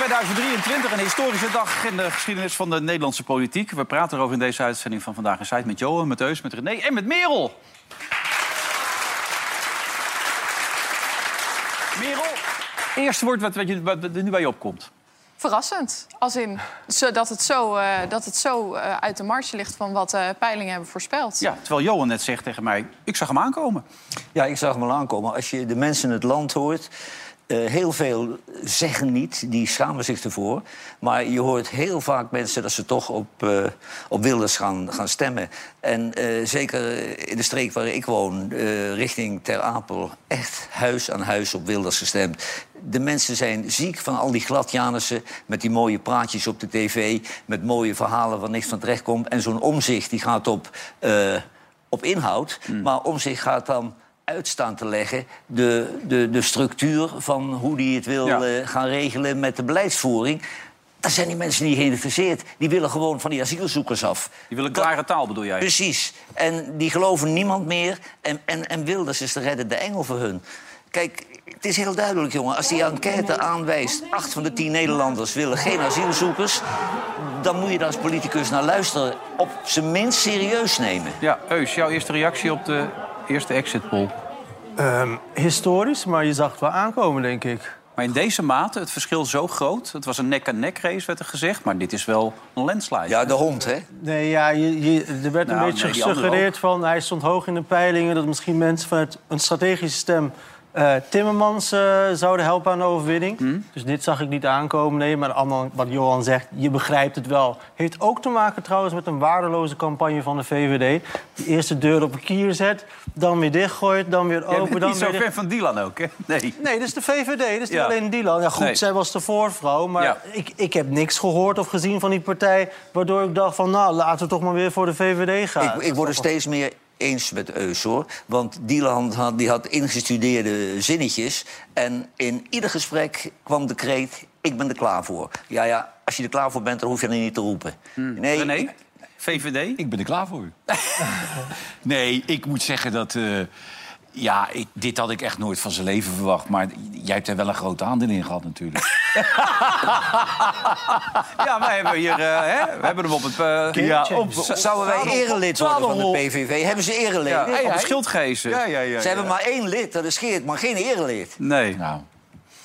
2023, een historische dag in de geschiedenis van de Nederlandse politiek. We praten erover in deze uitzending van Vandaag in Zuid met Johan, met Eus, met René en met Merel. Merel, eerste woord wat, wat, je, wat er nu bij je opkomt. Verrassend. Als in dat het zo, uh, dat het zo uh, uit de marge ligt van wat uh, peilingen hebben voorspeld. Ja, terwijl Johan net zegt tegen mij, ik zag hem aankomen. Ja, ik zag hem al aankomen. Als je de mensen in het land hoort... Uh, heel veel zeggen niet, die schamen zich ervoor. Maar je hoort heel vaak mensen dat ze toch op, uh, op Wilders gaan, gaan stemmen. En uh, zeker in de streek waar ik woon, richting Ter Apel... echt huis aan huis op Wilders gestemd. De mensen zijn ziek van al die gladjanissen... met die mooie praatjes op de tv... met mooie verhalen waar niks van terecht komt. En zo'n omzicht die gaat op, op inhoud. Mm. Maar omzicht gaat dan uitstaan te leggen. De, de, de structuur van hoe die het wil ja. uh, gaan regelen met de beleidsvoering. Daar zijn die mensen niet geïnteresseerd. Die willen gewoon van die asielzoekers af. Die willen klare taal, bedoel jij? Precies. En die geloven niemand meer. En, en, en Wilders is de reddende engel voor hun. Kijk, het is heel duidelijk, jongen. Als die enquête aanwijst... acht van de tien Nederlanders willen geen asielzoekers... dan moet je daar als politicus naar luisteren. Op zijn minst serieus nemen. Ja, Eus, jouw eerste reactie op de eerste exit poll? Um, historisch, maar je zag het wel aankomen, denk ik. Maar in deze mate, het verschil zo groot. Het was een nek-aan-nek race, werd er gezegd. Maar dit is wel een landslide. Ja, de hond, hè? Nee, ja, je, je, er werd nou, een beetje nee, gesuggereerd van... hij stond hoog in de peilingen... dat misschien mensen vanuit een strategische stem... Uh, Timmermans uh, zouden helpen aan de overwinning. Hmm. Dus dit zag ik niet aankomen. Nee, maar ander, wat Johan zegt, je begrijpt het wel. Heeft ook te maken trouwens met een waardeloze campagne van de VVD. Die eerst de deur op een kier zet, dan weer dichtgooit, dan weer open. Ja, dan niet zo ver van Dylan ook, hè? Nee. Nee, dat is de VVD, dat is niet Ja. alleen Dylan. Ja, goed, Nee. zij was de voorvrouw. Maar Ja. ik, ik heb niks gehoord of gezien van die partij... waardoor ik dacht van, nou, laten we toch maar weer voor de VVD gaan. Ik, ik word er steeds meer eens met Eus, hoor. Want Dieland had, die had ingestudeerde zinnetjes. En in ieder gesprek kwam de kreet... ik ben er klaar voor. Ja, ja, als je er klaar voor bent, dan hoef je er niet te roepen. Nee, René, ik- VVD? Ik ben er klaar voor. nee, ik moet zeggen dat... eh, ja, ik, dit had ik echt nooit van zijn leven verwacht. Maar jij hebt er wel een groot aandeel in gehad natuurlijk. Ja, wij hebben hier... eh, hè, we hebben hem op het... eh, Ja, op- Zouden wij erelid worden van de PVV? Hebben ze erelid? ja, Nee, op het schild gezen. ja, ja. Ze hebben maar één lid, dat is Geert, maar geen erelid. Nee. Nou,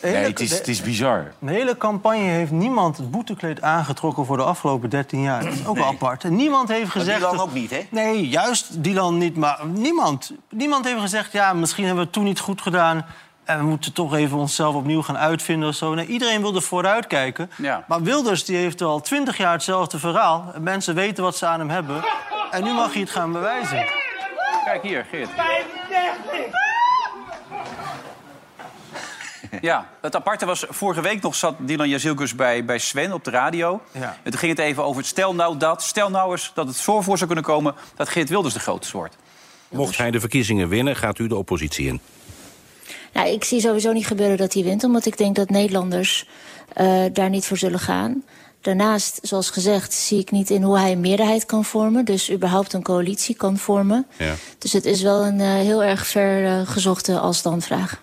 hele- nee, het is, het is bizar. De hele campagne heeft niemand het boetekleed aangetrokken voor de afgelopen 13 jaar. Dat is ook wel apart. En niemand heeft gezegd... Dylan dat- ook niet, hè? Nee, juist Dylan niet, maar niemand. Niemand heeft gezegd, ja, misschien hebben we het toen niet goed gedaan... en we moeten toch even onszelf opnieuw gaan uitvinden of zo. Nee, iedereen wilde vooruitkijken. Ja. Maar Wilders die heeft al 20 jaar hetzelfde verhaal. En Mensen weten wat ze aan hem hebben. En nu mag hij het gaan bewijzen. Kijk hier, Geert. Ja, het aparte was, vorige week nog zat Dylan Jazilkus bij, bij Sven op de radio. Ja. En toen ging het even over het stel nou dat. Stel nou eens dat het zo voor zou kunnen komen dat Geert Wilders de grootste wordt. Mocht hij de verkiezingen winnen, gaat u de oppositie in. Nou, ik zie sowieso niet gebeuren dat hij wint, omdat ik denk dat Nederlanders eh, daar niet voor zullen gaan. Daarnaast, zoals gezegd, zie ik niet in hoe hij een meerderheid kan vormen. Dus überhaupt een coalitie kan vormen. Ja. Dus het is wel een eh, heel erg ver eh, gezochte als-dan-vraag.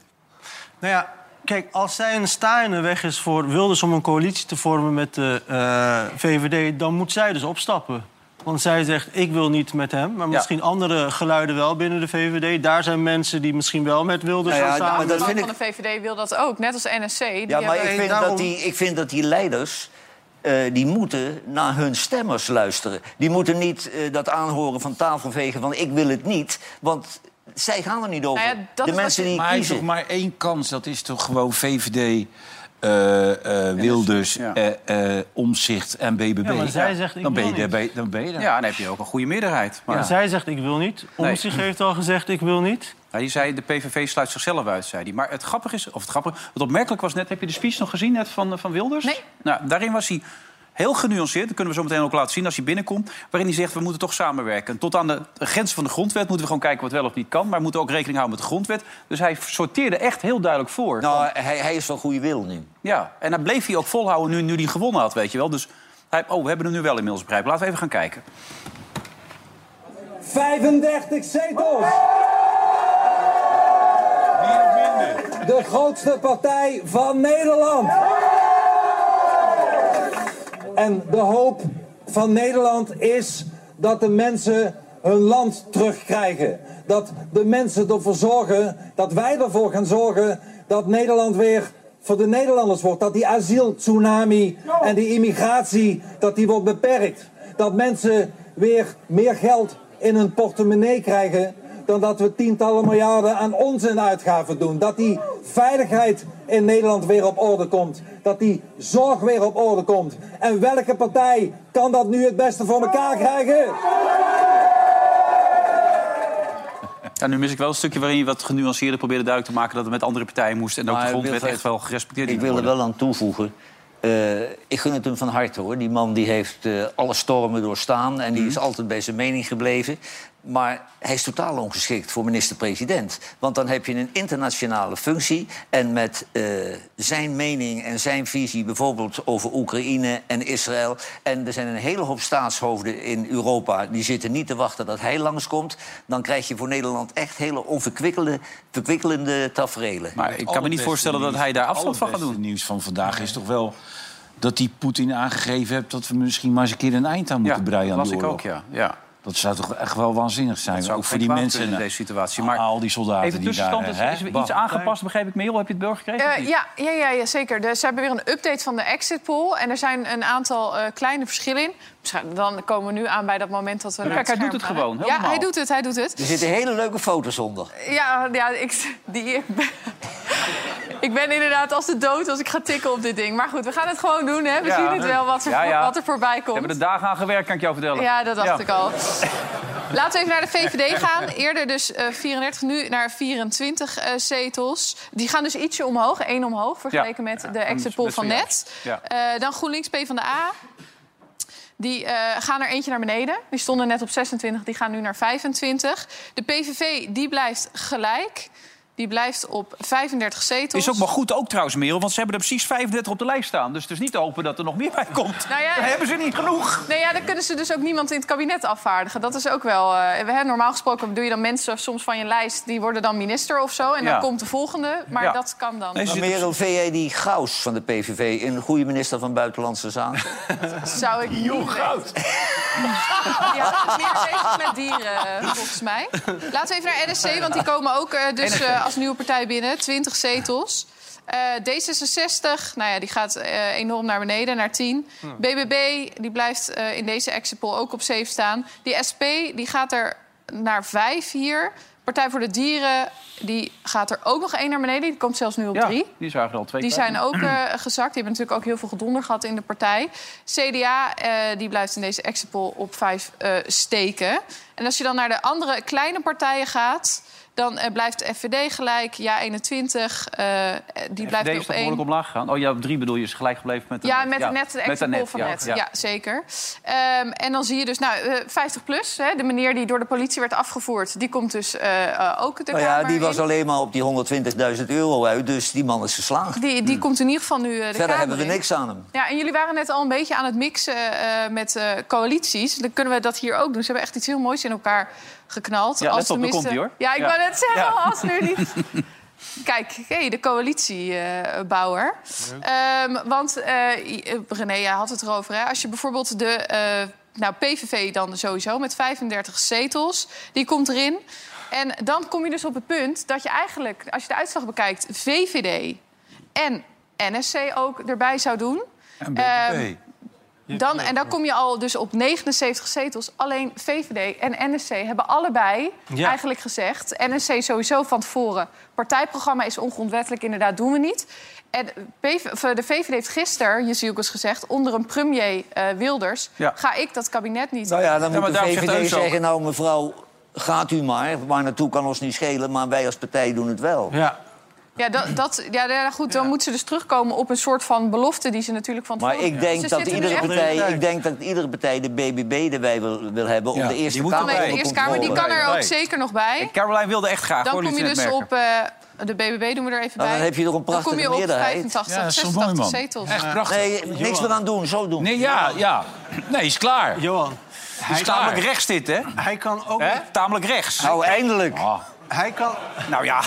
Nou ja, kijk, als zij een sta in de weg is voor Wilders om een coalitie te vormen met de eh, VVD, dan moet zij dus opstappen. Want zij zegt, ik wil niet met hem. Maar Ja. misschien andere geluiden wel binnen de VVD. Daar zijn mensen die misschien wel met Wilders Nou ja, gaan maar samen. De vind man ik- van de VVD wil dat ook, net als NSC. Die Ja, maar ik vind, daarom- dat die, ik vind dat die leiders... eh, die moeten naar hun stemmers luisteren. Die moeten niet eh, dat aanhoren van tafel vegen van ik wil het niet. Want zij gaan er niet over. Nou ja, dat de is wat mensen die Maar hij heeft kiezen. toch maar één kans. Dat is toch gewoon VVD, eh, eh, Wilders, Ja. eh, eh, Omzicht en BBB. Ja, maar zij zegt, ik dan, ben je, ben dan ben je daar. Ja, dan heb je ook een goede meerderheid. Maar zij zegt, ik wil niet. Nee. Omtzigt heeft al gezegd, ik wil niet. Ja, je zei, de PVV sluit zichzelf uit, zei hij. Maar het grappige is, of het grappige, het opmerkelijk was net... heb je de speech nog gezien net van, van Wilders? Nee. Nou, daarin was hij heel genuanceerd, dat kunnen we zo meteen ook laten zien als hij binnenkomt... waarin hij zegt, we moeten toch samenwerken. Tot aan de grenzen van de grondwet moeten we gewoon kijken wat wel of niet kan... maar we moeten ook rekening houden met de grondwet. Dus hij sorteerde echt heel duidelijk voor. Nou, hij, hij is van goede wil nu. Ja, en dat bleef hij ook volhouden nu, nu hij gewonnen had, weet je wel. Dus hij, oh, we hebben hem nu wel inmiddels begrepen. Laten we even gaan kijken. 35 zetels. De grootste partij van Nederland. En de hoop van Nederland is dat de mensen hun land terugkrijgen. Dat de mensen ervoor zorgen, dat wij ervoor gaan zorgen dat Nederland weer voor de Nederlanders wordt. Dat die asieltsunami en die immigratie, dat die wordt beperkt. Dat mensen weer meer geld in hun portemonnee krijgen dan dat we tientallen miljarden aan onzin uitgaven doen. Dat die veiligheid in Nederland weer op orde komt. Dat die zorg weer op orde komt. En welke partij kan dat nu het beste voor elkaar krijgen? Ja, nu mis ik wel een stukje waarin je wat genuanceerder probeerde duidelijk te maken... dat het met andere partijen moest en ook Maar de ik wil grondwet echt wel gerespecteerd Ik wil er wel aan toevoegen. eh, ik gun het hem van harte hoor. Die man die heeft eh, alle stormen doorstaan en die is altijd bij zijn mening gebleven. Maar hij is totaal ongeschikt voor minister-president. Want dan heb je een internationale functie. En met eh, zijn mening en zijn visie bijvoorbeeld over Oekraïne en Israël. En er zijn een hele hoop staatshoofden in Europa die zitten niet te wachten dat hij langskomt. Dan krijg je voor Nederland echt hele onverkwikkelde verkwikkelende taferelen. Maar ik kan me niet voorstellen dat hij daar afstand van gaat doen. Het nieuws van vandaag is toch wel dat die Poetin aangegeven heeft... dat we misschien maar eens een keer een eind aan moeten Ja, breien dat aan las de ik ook, ja. ja. Dat zou toch echt wel waanzinnig zijn. Dat zou ook voor die mensen in deze situatie. Maar al die soldaten Even die tussenstand, daar... is, is er iets aangepast, begreep ik. Merel, heb je het beeld gekregen? Eh, ja, ja, ja, ja, zeker. Dus ze hebben weer een update van de exit poll. En er zijn een aantal eh, kleine verschillen in. Misschien- Dan komen we nu aan bij dat moment dat we... kijk, hij doet het gaan, gewoon, hè? Ja, helemaal. hij doet het, hij doet het. Er zitten hele leuke foto's onder. Ja, ja ik, die, ik, ben, inderdaad als de dood als ik ga tikken op dit ding. Maar goed, we gaan het gewoon doen. Hè. We Ja. zien het wel wat er, Ja, ja. Wat er voorbij We komt. hebben er dagen aan gewerkt, kan ik jou vertellen. Ja, dat dacht ik al. Laten we even naar de VVD gaan. Eerder dus eh 34, nu naar 24 eh, zetels. Die gaan dus ietsje omhoog, één omhoog... vergeleken met de exit poll van net. Eh, dan GroenLinks, PvdA. Die eh, gaan er eentje naar beneden. Die stonden net op 26, die gaan nu naar 25. De PVV die blijft gelijk. Die blijft op 35 zetels. Is ook maar goed ook trouwens, Merel, want ze hebben er precies 35 op de lijst staan. Dus het is niet te hopen dat er nog meer bij komt. Nou ja, Dan hebben ze niet genoeg. Nee, ja, dan kunnen ze dus ook niemand in het kabinet afvaardigen. Dat is ook wel... eh, we, hè, normaal gesproken doe je dan mensen soms van je lijst... die worden dan minister of zo. En dan komt de volgende. Maar Ja. dat kan dan. Maar Merel, vind jij die Gauws van de PVV een goede minister van Buitenlandse Zaken? Zou ik niet weten. Ja, meer bezig met dieren, volgens mij. Laten we even naar NSC, want die komen ook eh, dus, als nieuwe partij binnen. 20 zetels. Eh, D66, nou ja, die gaat eh, enorm naar beneden, naar 10. BBB, die blijft eh, in deze exit poll ook op 7 staan. Die SP, die gaat er naar 5 hier. Partij voor de Dieren, die gaat er ook nog één naar beneden. Die komt zelfs nu op Ja, 3. die zagen er al twee Die zijn ook eh, gezakt. Die hebben natuurlijk ook heel veel gedonder gehad in de partij. CDA eh, die blijft in deze exit poll op vijf eh, steken. En als je dan naar de andere kleine partijen gaat... dan eh, blijft de FVD gelijk. Ja, 21. eh, die blijft FVD nu is op toch één. behoorlijk omlaag gegaan? Oh ja, op drie bedoel je, is gelijk gebleven met de Ja, met net de net, van ja, net. ja. Ja, zeker. Ehm, en dan zie je dus, nou, eh, 50 plus. Hè, de meneer die door de politie werd afgevoerd... die komt dus eh, eh, ook de Nou ja, die was alleen maar op die 120.000 euro uit, dus die man is geslaagd. Die, die komt in ieder geval nu eh, de Verder Kamer hebben we in. niks aan hem. Ja, en jullie waren net al een beetje aan het mixen eh, met eh, coalities. Dan kunnen we dat hier ook doen. Ze hebben echt iets heel moois in elkaar geknald. Ja, let op, daar tenminste- hoor. Ja, ik Ja. wou net zeggen, Ja. als nu niet... Kijk, hey, de coalitiebouwer. Ehm want eh, I- René, jij had het erover. Hè? Als je bijvoorbeeld de eh, nou, PVV dan sowieso met 35 zetels, die komt erin. En dan kom je dus op het punt dat je eigenlijk, als je de uitslag bekijkt, VVD en NSC ook erbij zou doen. En Ehm, BBB. Dan, en dan kom je al dus op 79 zetels. Alleen VVD en NSC hebben allebei Ja. eigenlijk gezegd... NSC sowieso van tevoren, partijprogramma is ongrondwettelijk, inderdaad doen we niet. En eh, de VVD heeft gisteren, je ook eens gezegd... onder een premier eh, Wilders, Ja. ga ik dat kabinet niet... Nou ja, dan moet de VVD zeggen, nou mevrouw, gaat u maar. Waar naartoe kan ons niet schelen, maar wij als partij doen het wel. Ja. Ja, dat, dat, ja, ja, goed, dan moeten ze dus terugkomen op een soort van belofte die ze natuurlijk van Maar tevoren- ik denk, Ze dat iedere echt- partij, ik denk dat iedere partij de BBB erbij wil, wil hebben... om Ja, de die Eerste moet Kamer Nee, de Eerste Kamer die kan er ook zeker nog bij. Caroline wilde echt graag. Dan hoor, kom je dus op... eh, de BBB doen we er even Nou, bij. dan heb je toch een Dan kom prachtige je op meerderheid. 85, Ja, dat is toch mooi, 86 man. zetels. Echt prachtig. Nee, niks meer aan doen, zo doen. Nee, ja, ja. Nee, is klaar. Johan, hij, Is. Tamelijk rechts dit, hè? hij kan ook Tamelijk rechts. Nou, eindelijk. Hij kan, Nou ja,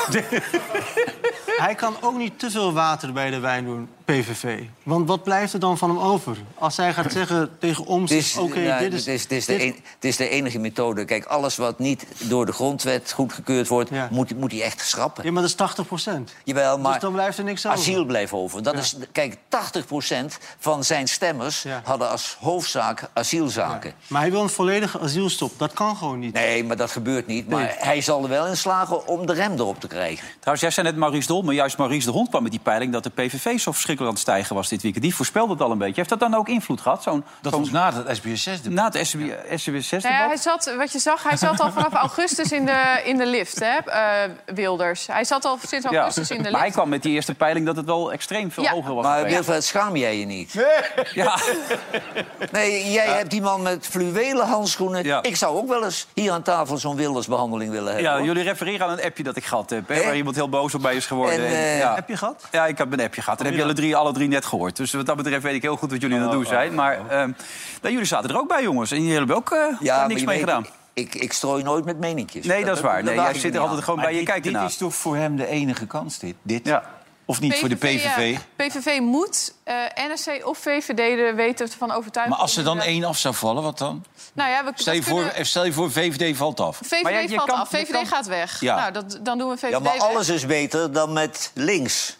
hij kan ook niet te veel water bij de wijn doen, PVV. Want wat blijft er dan van hem over? Als hij gaat zeggen tegen Het ons, is, oké, nou, dit is... het, is, de dit- een- het is de enige methode. Kijk, alles wat niet door de grondwet goedgekeurd wordt... Ja. moet, moet hij echt schrappen. Ja, maar dat is 80 procent. Jawel, maar Dus dan blijft er niks over. asiel blijft over. Dat is, kijk, 80% van zijn stemmers Ja. hadden als hoofdzaak asielzaken. Maar hij wil een volledige asielstop. Dat kan gewoon niet. Nee, maar dat gebeurt niet. Maar Nee. hij zal er wel in slagen om de rem erop te krijgen. Trouwens, jij zei net Maurice Dol, maar juist Maurice de Hond kwam met die peiling... dat de PVV zo verschrikkelijk aan het stijgen was dit weekend. Die voorspelde het al een beetje. Heeft dat dan ook invloed gehad? Zo'n, Dat zo'n- was na het SBS6. na het SW6-debat? Nou ja, hij zat, wat je zag, hij zat al vanaf augustus in de, in de lift, hè, eh, Wilders. Hij zat al sinds Ja. augustus in de Maar hij lift. kwam met die eerste peiling dat het wel extreem veel Ja. hoger was. Maar. Wilfred, schaam jij je niet? ja. Nee, jij hebt die man met fluwelen handschoenen. Ja. Ik zou ook wel eens hier aan tafel zo'n Wildersbehandeling willen hebben. ja, hoor. jullie refereren aan een appje dat ik gehad heb... Hè, waar iemand heel boos op mij is geworden. En, En, eh, ja. Heb je gehad? Ja, ik heb een appje gehad. En heb je alle drie, alle drie net gehoord. Dus wat dat betreft weet ik heel goed wat jullie aan het doen zijn. Maar ehm, nou, jullie zaten er ook bij, jongens. En jullie hebben ook eh, niks mee weet, gedaan. Ik, ik strooi nooit met meninkjes. Nee, dat is waar. Nee, jij ik zit er altijd aan. gewoon bij je dit, kijken dit is toch voor hem de enige kans, dit? dit? Ja. Of niet voor de PVV? ja. PVV moet eh, NSC of VVD er weten van overtuigen. Maar als er dan één af zou vallen, wat dan? Nou ja, we, Stel je, voor, kunnen- stel je voor, VVD valt af. VVD Maar ja, je valt kan- af, VVD kan- gaat weg. Ja. Nou, dat, dan doen we VVD Ja, maar weg. alles is beter dan met links.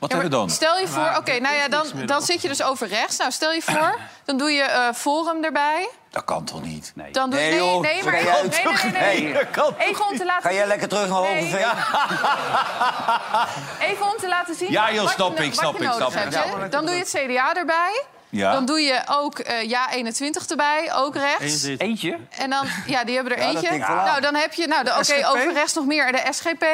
Wat Ja, hebben we dan? Stel je voor, oké, nou ja, dan, dan zit je dus over rechts. Nou, stel je voor, dan doe je eh, Forum erbij. Dat kan toch niet? Nee. Dan doe je, Nee, nee, joh, nee, maar nee, nee, toch- nee, nee, nee, Even om te laten Ga jij lekker terug naar Nee. Hogeveen? Even om te laten zien Ja, joh, snap je, ik, snap ik, snap. Dan doe je het CDA erbij. Ja. Dan doe je ook eh, Ja 21 erbij, ook rechts. Eentje? En dan, ja, die hebben er Ja, dat eentje. Nou, dan heb je, nou, de- oké, over rechts nog meer de SGP.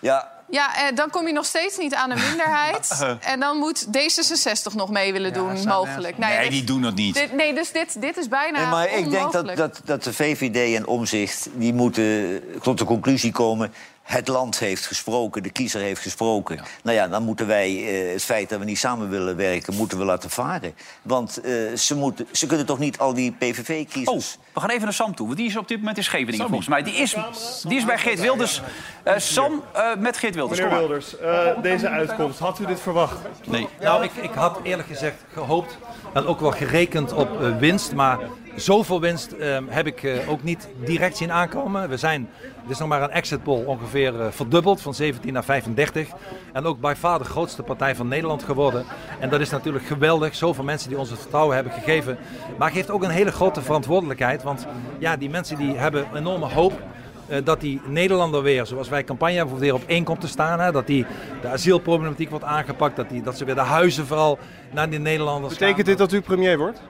Ja, Ja, eh, dan kom je nog steeds niet aan een minderheid. en dan moet D66 nog mee willen doen, mogelijk. Nee, dit- die doen dat niet. dit- nee, dus dit, dit is bijna nee, maar ik denk dat, dat, dat de VVD en Omzicht... die moeten tot de conclusie komen... het land heeft gesproken, de kiezer heeft gesproken. Nou ja, dan moeten wij eh, het feit dat we niet samen willen werken... moeten we laten varen. Want eh, ze, moeten, ze kunnen toch niet al die Oh, PVV-kiezers... we gaan even naar Sam toe. Want die is op dit moment in Scheveningen, volgens mij. Die is, die is bij Geert Wilders. Eh, Sam eh, met Geert Wilders. Meneer. Wilders, eh, deze uitkomst, had u dit verwacht? Nee. Nou, ik, ik had eerlijk gezegd gehoopt en ook wel gerekend op winst. Maar zoveel winst eh, heb ik eh, ook niet direct zien aankomen. We zijn, het is nog maar een exit poll, ongeveer eh, verdubbeld van 17 naar 35. En ook bij far de grootste partij van Nederland geworden. En dat is natuurlijk geweldig. Zoveel mensen die ons het vertrouwen hebben gegeven. Maar geeft ook een hele grote verantwoordelijkheid. Want ja, die mensen die hebben enorme hoop eh, dat die Nederlander weer, zoals wij campagne hebben, weer op één komt te staan. Hè? Dat die, de asielproblematiek wordt aangepakt. Dat, die, dat ze weer de huizen vooral naar die Nederlanders Betekent gaan. dit dat u premier wordt?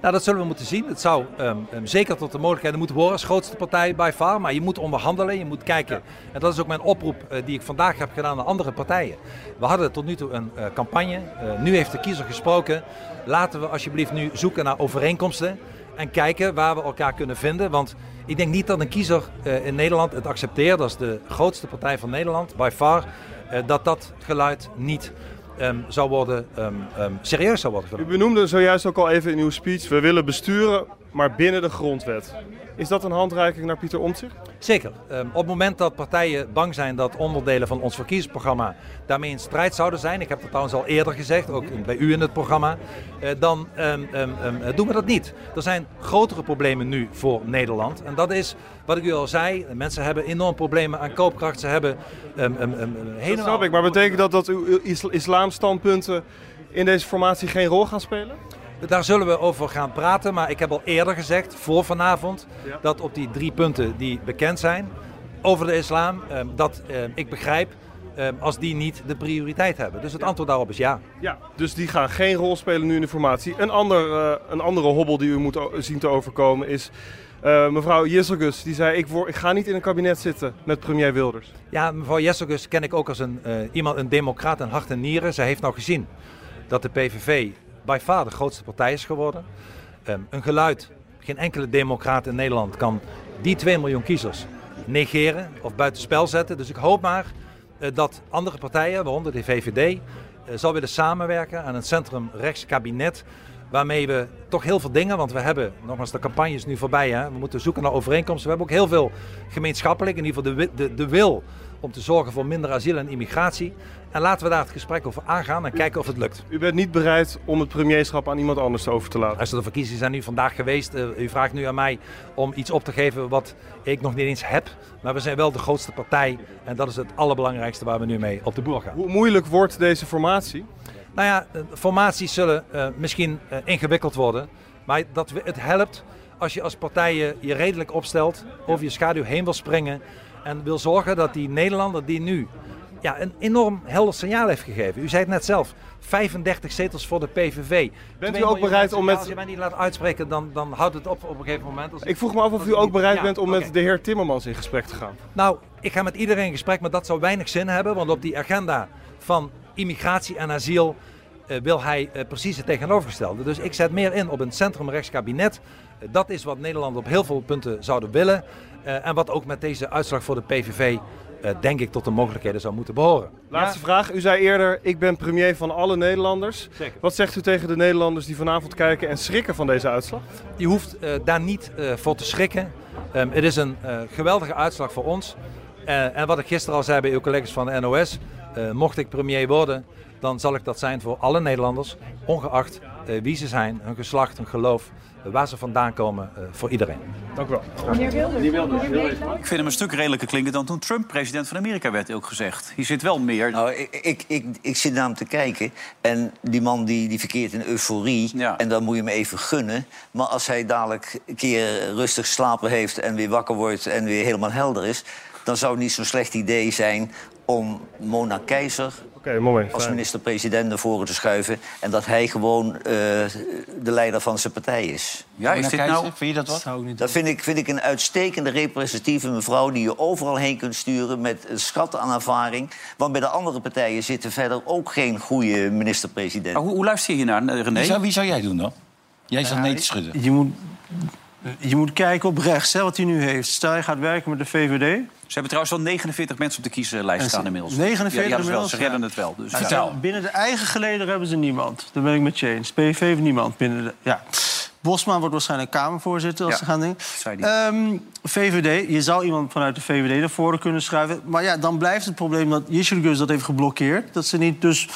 Nou, dat zullen we moeten zien. Het zou ehm, ehm, zeker tot de mogelijkheden moeten behoren als grootste partij bij far. Maar je moet onderhandelen, je moet kijken. En dat is ook mijn oproep eh, die ik vandaag heb gedaan aan andere partijen. We hadden tot nu toe een eh, campagne. Eh, nu heeft de kiezer gesproken. Laten we alsjeblieft nu zoeken naar overeenkomsten. En kijken waar we elkaar kunnen vinden. Want ik denk niet dat een kiezer in Nederland het accepteert. Dat is de grootste partij van Nederland, by far. dat dat geluid niet ehm, zou worden, ehm, ehm, serieus zou worden U genomen. benoemde zojuist ook al even in uw speech, we willen besturen, maar binnen de grondwet. Is dat een handreiking naar Pieter Omtzigt? Zeker. Ehm, op het moment dat partijen bang zijn dat onderdelen van ons verkiezingsprogramma daarmee in strijd zouden zijn, ik heb dat trouwens al eerder gezegd, ook bij u in het programma, eh, dan ehm, ehm, eh, doen we dat niet. Er zijn grotere problemen nu voor Nederland. En dat is, wat ik u al zei, mensen hebben enorm problemen aan koopkracht. Ze hebben ehm, Dat helemaal... snap ik, maar betekent dat dat uw isla- islamstandpunten in deze formatie geen rol gaan spelen? Daar zullen we over gaan praten, maar ik heb al eerder gezegd, voor vanavond, dat op die drie punten die bekend zijn over de islam, ehm, dat ehm, ik begrijp ehm, als die niet de prioriteit hebben. Dus het antwoord daarop is ja. Ja, dus die gaan geen rol spelen nu in de formatie. Een, ander, eh, een andere hobbel die u moet zien te overkomen is Uh, mevrouw Jesselgus die zei: ik, word, ik ga niet in een kabinet zitten met premier Wilders. Ja, mevrouw Jesselgus ken ik ook als een, uh, iemand, een democraat en hart en nieren. Zij heeft nou gezien dat de PVV bij far de grootste partij is geworden. Um, een geluid, geen enkele democraat in Nederland kan die 2 miljoen kiezers negeren of buitenspel zetten. Dus ik hoop maar uh, dat andere partijen, waaronder de VVD, zal willen samenwerken aan een centrum-rechts kabinet Waarmee we toch heel veel dingen, want we hebben, nogmaals, de campagne is nu voorbij. Hè? We moeten zoeken naar overeenkomsten. We hebben ook heel veel gemeenschappelijk, in ieder geval de, de, de wil om te zorgen voor minder asiel en immigratie. En laten we daar het gesprek over aangaan en kijken of het lukt. U bent niet bereid om het premierschap aan iemand anders over te laten? Als de verkiezingen zijn nu vandaag geweest. Uh, u vraagt nu aan mij om iets op te geven wat ik nog niet eens heb. Maar we zijn wel de grootste partij. En dat is het allerbelangrijkste waar we nu mee op de boer gaan. Hoe moeilijk wordt deze formatie? Nou ja, formaties zullen uh, misschien uh, ingewikkeld worden. Maar dat, het helpt als je als partij je, je redelijk opstelt, over je schaduw heen wil springen. En wil zorgen dat die Nederlander die nu ja, een enorm helder signaal heeft gegeven. U zei het net zelf, 35 zetels voor de PVV. Bent u ook bereid om met... Als je mij niet laat uitspreken, dan, dan houdt het op op een gegeven moment. Als ik vroeg me af of u ook bereid bent om met de heer Timmermans in gesprek te gaan. Nou, ik ga met iedereen in gesprek, maar dat zou weinig zin hebben. Want op die agenda van immigratie en asiel uh, wil hij uh, precies het tegenovergestelde. Dus ik zet meer in op een centrumrechtskabinet. Uh, dat is wat Nederland op heel veel punten zouden willen. En wat ook met deze uitslag voor de PVV denk ik tot de mogelijkheden zou moeten behoren. Laatste ja. vraag. U zei eerder, ik ben premier van alle Nederlanders. Zeker. Wat zegt u tegen de Nederlanders die vanavond kijken en schrikken van deze uitslag? Je hoeft daar niet voor te schrikken. Um, het is een geweldige uitslag voor ons. en wat ik gisteren al zei bij uw collega's van de NOS. mocht ik premier worden, dan zal ik dat zijn voor alle Nederlanders, ongeacht wie ze zijn, hun geslacht, hun geloof, uh, waar ze vandaan komen, uh, voor iedereen. Dank u wel. Meneer Wilders. Ik vind hem een stuk redelijker klinken dan toen Trump president van Amerika werd, ook gezegd. Hier zit wel meer. Nou, ik, ik, ik, ik zit naar hem te kijken en die man die, die verkeert in euforie ja. en dan moet je hem even gunnen. Maar als hij dadelijk een keer rustig slapen heeft en weer wakker wordt en weer helemaal helder is, dan zou het niet zo'n slecht idee zijn om Mona Keizer okay, mooi, als minister-president naar voren te schuiven. En dat hij gewoon uh, de leider van zijn partij is. Ja, is dit nou... Vind je dat wat? Dat, dat vind, ik, vind ik een uitstekende representatieve mevrouw... die je overal heen kunt sturen met een schat aan ervaring. Want bij de andere partijen zitten verder ook geen goede minister-president. Hoe, hoe, luister je hier naar, René? Wie zou, wie zou jij doen dan? Jij zat uh, nee te schudden. Je moet je moet kijken op rechts, hè, wat hij nu heeft. Stel, je gaat werken met de VVD. Ze hebben trouwens al 49 mensen op de kieslijst staan inmiddels. 49 ja, inmiddels? Ze redden het wel. Dus. Ja, ja, binnen de eigen geleden hebben ze niemand. Daar ben ik met James. PVV heeft niemand. Binnen de, ja. Bosman wordt waarschijnlijk Kamervoorzitter als ze gaan die. Ehm, VVD, je zou iemand vanuit de VVD naar voren kunnen schuiven. Maar ja, dan blijft het probleem dat Yishirgus dat heeft geblokkeerd. Dat ze niet dus...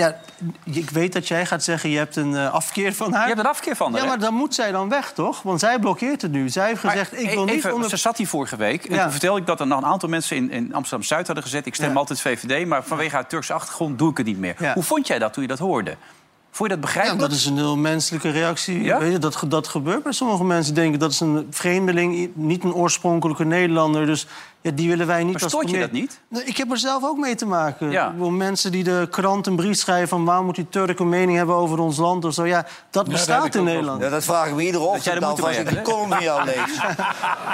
Ja, ik weet dat jij gaat zeggen, je hebt een eh, afkeer van haar. Je hebt een afkeer van haar, Ja, maar dan moet zij dan weg, toch? Want zij blokkeert het nu. Zij heeft Maar gezegd, ik e- wil niet even, onder... Ze zat hier vorige week en Ja. toen vertelde ik dat er nog een aantal mensen in, in Amsterdam-Zuid hadden gezet. Ik stem Ja. altijd VVD, maar vanwege haar Turkse achtergrond doe ik het niet meer. Ja. Hoe vond jij dat toen je dat hoorde? Vond je dat Ja, begrijpelijk? dat is een heel menselijke reactie. Ja? Weet je, dat, dat gebeurt bij sommige mensen. Die denken dat is een vreemdeling, niet een oorspronkelijke Nederlander. Dus ja, die willen wij niet Maar als stoort je dat niet? Nee, ik heb er zelf ook mee te maken. Ja. Ik bedoel, mensen die de krant een brief schrijven van... waarom moet die Turk een mening hebben over ons land of zo. Ja, dat bestaat in Nederland. Ja, dat vraag ik me iedere ochtend af moeite als ik hè? column van jou lees.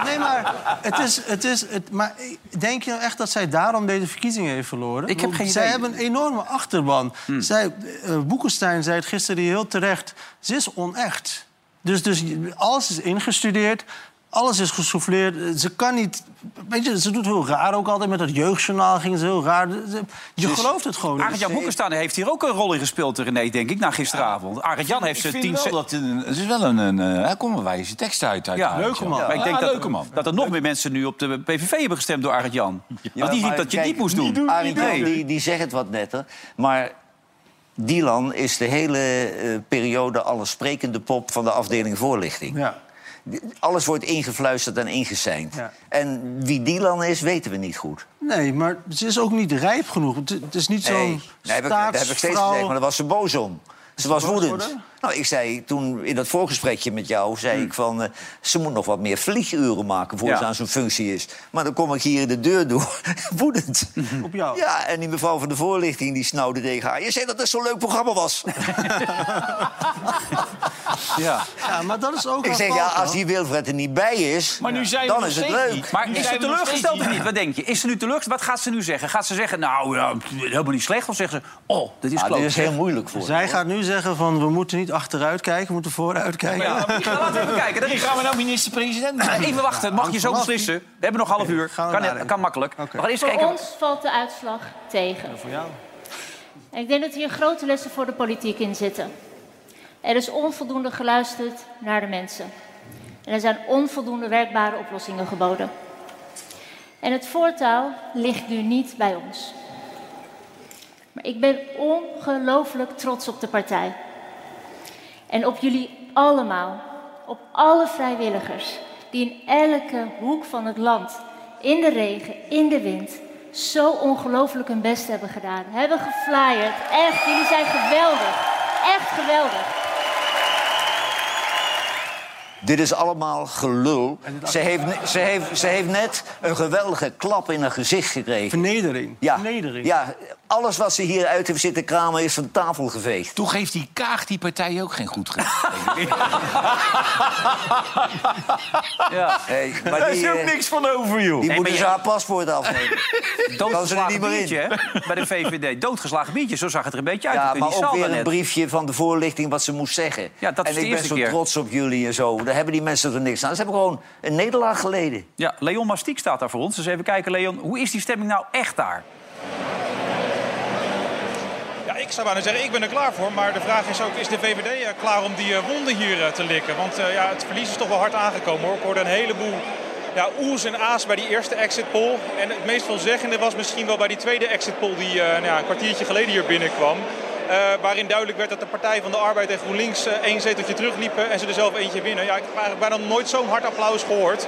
Nee, maar het is... Het is het, maar denk je nou echt dat zij daarom deze verkiezingen heeft verloren? Ik heb geen Zij idee. hebben een enorme achterban. Zij, eh, Boekenstein zei het gisteren heel terecht. Ze is onecht. Dus, dus alles is ingestudeerd. Alles is gesouffleerd. Ze kan niet... Weet je, ze doet heel raar ook altijd. Met dat jeugdjournaal ging ze heel raar. Ze- Je gelooft het gewoon. Arend Jan Boekenstaan heeft hier ook een rol in gespeeld, René, denk ik, na gisteravond. Arend Jan heeft ze tien... dat het is wel een... een eh, hij komt een wijze tekst uit. uit Ja, leuke man. Maar ik Ja, denk dat, leuke man. dat er nog meer mensen nu op de PVV hebben gestemd door Arend Jan. Want die riep maar dat je het kijk, niet moest doen. Jan, die, die zegt het wat netter. Maar Dylan is de hele eh, periode al een sprekende pop van de afdeling voorlichting. Ja. Alles wordt ingefluisterd en ingeseind. Ja. En wie Dylan is, weten we niet goed. Nee, maar ze is ook niet rijp genoeg. Het, is niet zo'n Nee, dat heb, ik, heb ik steeds gezegd, maar daar was ze boos om. Ze was woedend. Nou, ik zei toen in dat voorgesprekje met jou... zei ik van, eh, ze moet nog wat meer vlieguren maken... voor Ja. ze aan zo'n functie is. Maar dan kom ik hier de deur door, woedend. Op jou. Ja, en die mevrouw van de voorlichting die snauwde tegen haar... je zei dat het zo'n leuk programma was. Ja. ja, maar dat is ook Ik zeg, ja, als die Wilfred er niet bij is, Maar nu zijn we dan is het leuk. niet. Maar Nu is zijn ze teleurgesteld of niet? Wat denk je? Is ze nu teleurgesteld? Wat gaat ze nu zeggen? Gaat ze zeggen, nou, ja, helemaal niet slecht? Of zeggen ze, oh, dit is Ah, kloot. dit is heel moeilijk voor Zij gaat nu zeggen van we moeten niet achteruit kijken, we moeten vooruit kijken. Ja, laten we even kijken. Is gaan we nou minister-president maken? Even wachten, mag je zo beslissen? We hebben nog een half uur. Kan, kan makkelijk. We gaan eerst Voor kijken. ons valt de uitslag tegen. Voor jou. En ik denk dat hier grote lessen voor de politiek in zitten. Er is onvoldoende geluisterd naar de mensen. En er zijn onvoldoende werkbare oplossingen geboden. En het voortouw ligt nu niet bij ons. Maar ik ben ongelooflijk trots op de partij. En op jullie allemaal. Op alle vrijwilligers die in elke hoek van het land, in de regen, in de wind, zo ongelooflijk hun best hebben gedaan. Hebben geflyerd. Echt, jullie zijn geweldig. Echt geweldig. Dit is allemaal gelul. Ze heeft, ze, heeft, ze heeft net een geweldige klap in haar gezicht gekregen. Vernedering. Ja, Vernedering. ja, alles wat ze hier uit heeft zitten kramen is van tafel geveegd. Toen geeft die Kaag die partij ook geen goed gedaan. Ja. Hey, maar Daar die, is ook eh, niks van over, joh. die Nee, moet maar dus je- haar paspoort afnemen. Ze er Doodgeslagen niet meer in. biertje, hè? Bij de VVD. Doodgeslagen biertje, zo zag het er een beetje uit. Ja, maar ook weer een net. briefje van de voorlichting wat ze moest zeggen. Ja, dat is en de ik ben zo keer. trots op jullie en zo. Daar hebben die mensen er niks aan. Ze hebben gewoon een nederlaag geleden. Ja, Leon Mastiek staat daar voor ons. Dus even kijken, Leon, hoe is die stemming nou echt daar? Ja, ik zou bijna zeggen, ik ben er klaar voor. Maar de vraag is ook, is de VVD eh, klaar om die eh, wonden hier eh, te likken? Want eh, ja, het verlies is toch wel hard aangekomen hoor. Ik hoorde een heleboel ja, oes en aas bij die eerste exit poll. En het meest veelzeggende was misschien wel bij die tweede exit poll die eh, nou ja, een kwartiertje geleden hier binnenkwam. Eh, waarin duidelijk werd dat de Partij van de Arbeid en GroenLinks eh, één zeteltje terugliepen en ze er zelf eentje winnen. Ja, ik heb eigenlijk bijna nooit zo'n hard applaus gehoord.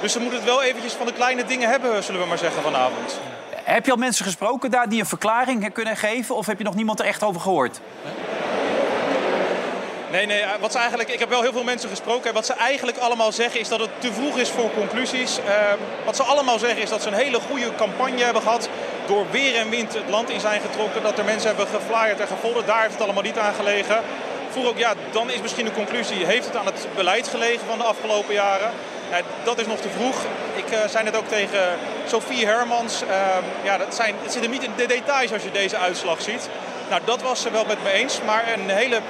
Dus ze moeten het wel eventjes van de kleine dingen hebben, zullen we maar zeggen vanavond. Heb je al mensen gesproken daar die een verklaring kunnen geven? Of heb je nog niemand er echt over gehoord? Nee, nee, eh, wat ze eigenlijk, ik heb wel heel veel mensen gesproken. En wat ze eigenlijk allemaal zeggen is dat het te vroeg is voor conclusies. Eh, wat ze allemaal zeggen is dat ze een hele goede campagne hebben gehad. Door weer en wind het land in zijn getrokken. Dat er mensen hebben geflyerd en gevonden. Daar heeft het allemaal niet aan gelegen. Vroeg ook, ja, dan is misschien de conclusie. Heeft het aan het beleid gelegen van de afgelopen jaren? Ja, dat is nog te vroeg. Ik eh, zei net ook tegen Sophie Hermans. eh, ja, dat zijn, het zit hem niet in de details als je deze uitslag ziet. Nou, dat was ze wel met me eens. Maar een hele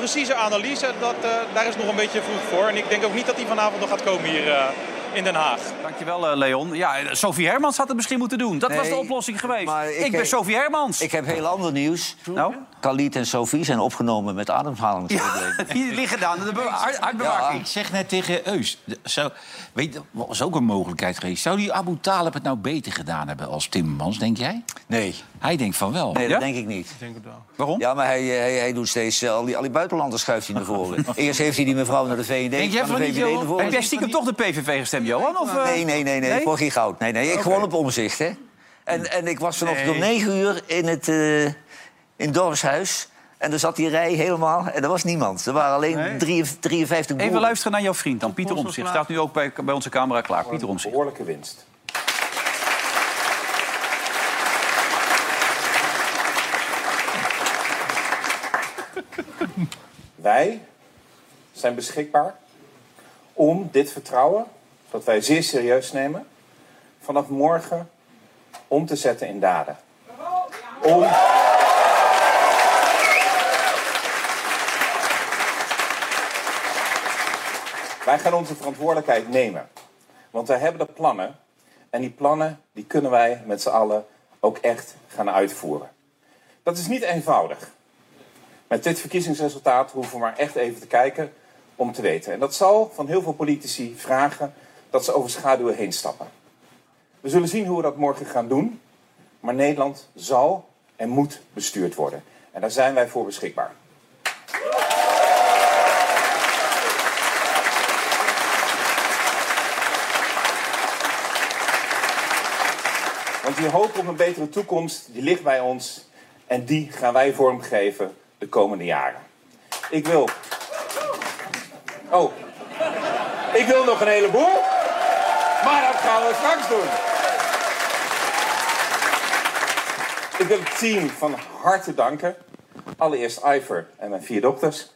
precieze analyse, dat, eh, daar is nog een beetje vroeg voor. En ik denk ook niet dat die vanavond nog gaat komen hier eh, in Den Haag. Dankjewel, eh, Leon. Ja, Sophie Hermans had het misschien moeten doen. Dat was de oplossing geweest. maar Ik, ik ben heb- Sophie Hermans. Ik heb heel ander nieuws. Nou? Khalid en Sophie zijn opgenomen met ademhalingsproblemen. Die liggen daar aan de. Ik zeg net tegen Eus, zou, weet, je, wat was ook een mogelijkheid geweest. Zou die Abu Talib het nou beter gedaan hebben als Timmermans, denk jij? Nee. Hij denkt van wel. Nee, Ja? dat denk ik niet. Waarom? Ja, maar hij, hij, hij doet steeds eh, al, die, al die buitenlanders schuift hij naar voren. Eerst heeft hij die mevrouw naar de VVD, Denk jij van de van niet, VVD naar Johan? voren. Heb jij stiekem toch de PVV gestemd, Johan? Of, eh? Nee, nee, nee, nee, voor geen goud. Nee, nee, ik gewoon op omzicht, hè. En, en ik was vanochtend om negen uur in het, eh, in het dorpshuis. En er zat die rij helemaal en er was niemand. Er waren alleen drie- 53 boeren. Even luisteren naar jouw vriend dan, Pieter Omtzigt. Staat nu ook bij, bij onze camera klaar. Pieter Omtzigt. behoorlijke winst. Wij zijn beschikbaar om dit vertrouwen, dat wij zeer serieus nemen, vanaf morgen om te zetten in daden. Om. Wij gaan onze verantwoordelijkheid nemen. Want wij hebben de plannen. En die plannen die kunnen wij met z'n allen ook echt gaan uitvoeren. Dat is niet eenvoudig. Met dit verkiezingsresultaat hoeven we maar echt even te kijken om te weten. En dat zal van heel veel politici vragen dat ze over schaduwen heen stappen. We zullen zien hoe we dat morgen gaan doen. Maar Nederland zal en moet bestuurd worden. En daar zijn wij voor beschikbaar. Want die hoop op een betere toekomst, die ligt bij ons. En die gaan wij vormgeven de komende jaren. Ik wil... Oh. Ik wil nog een heleboel. Maar dat gaan we straks doen. Ik wil het team van harte danken. Allereerst Iver en mijn vier dochters.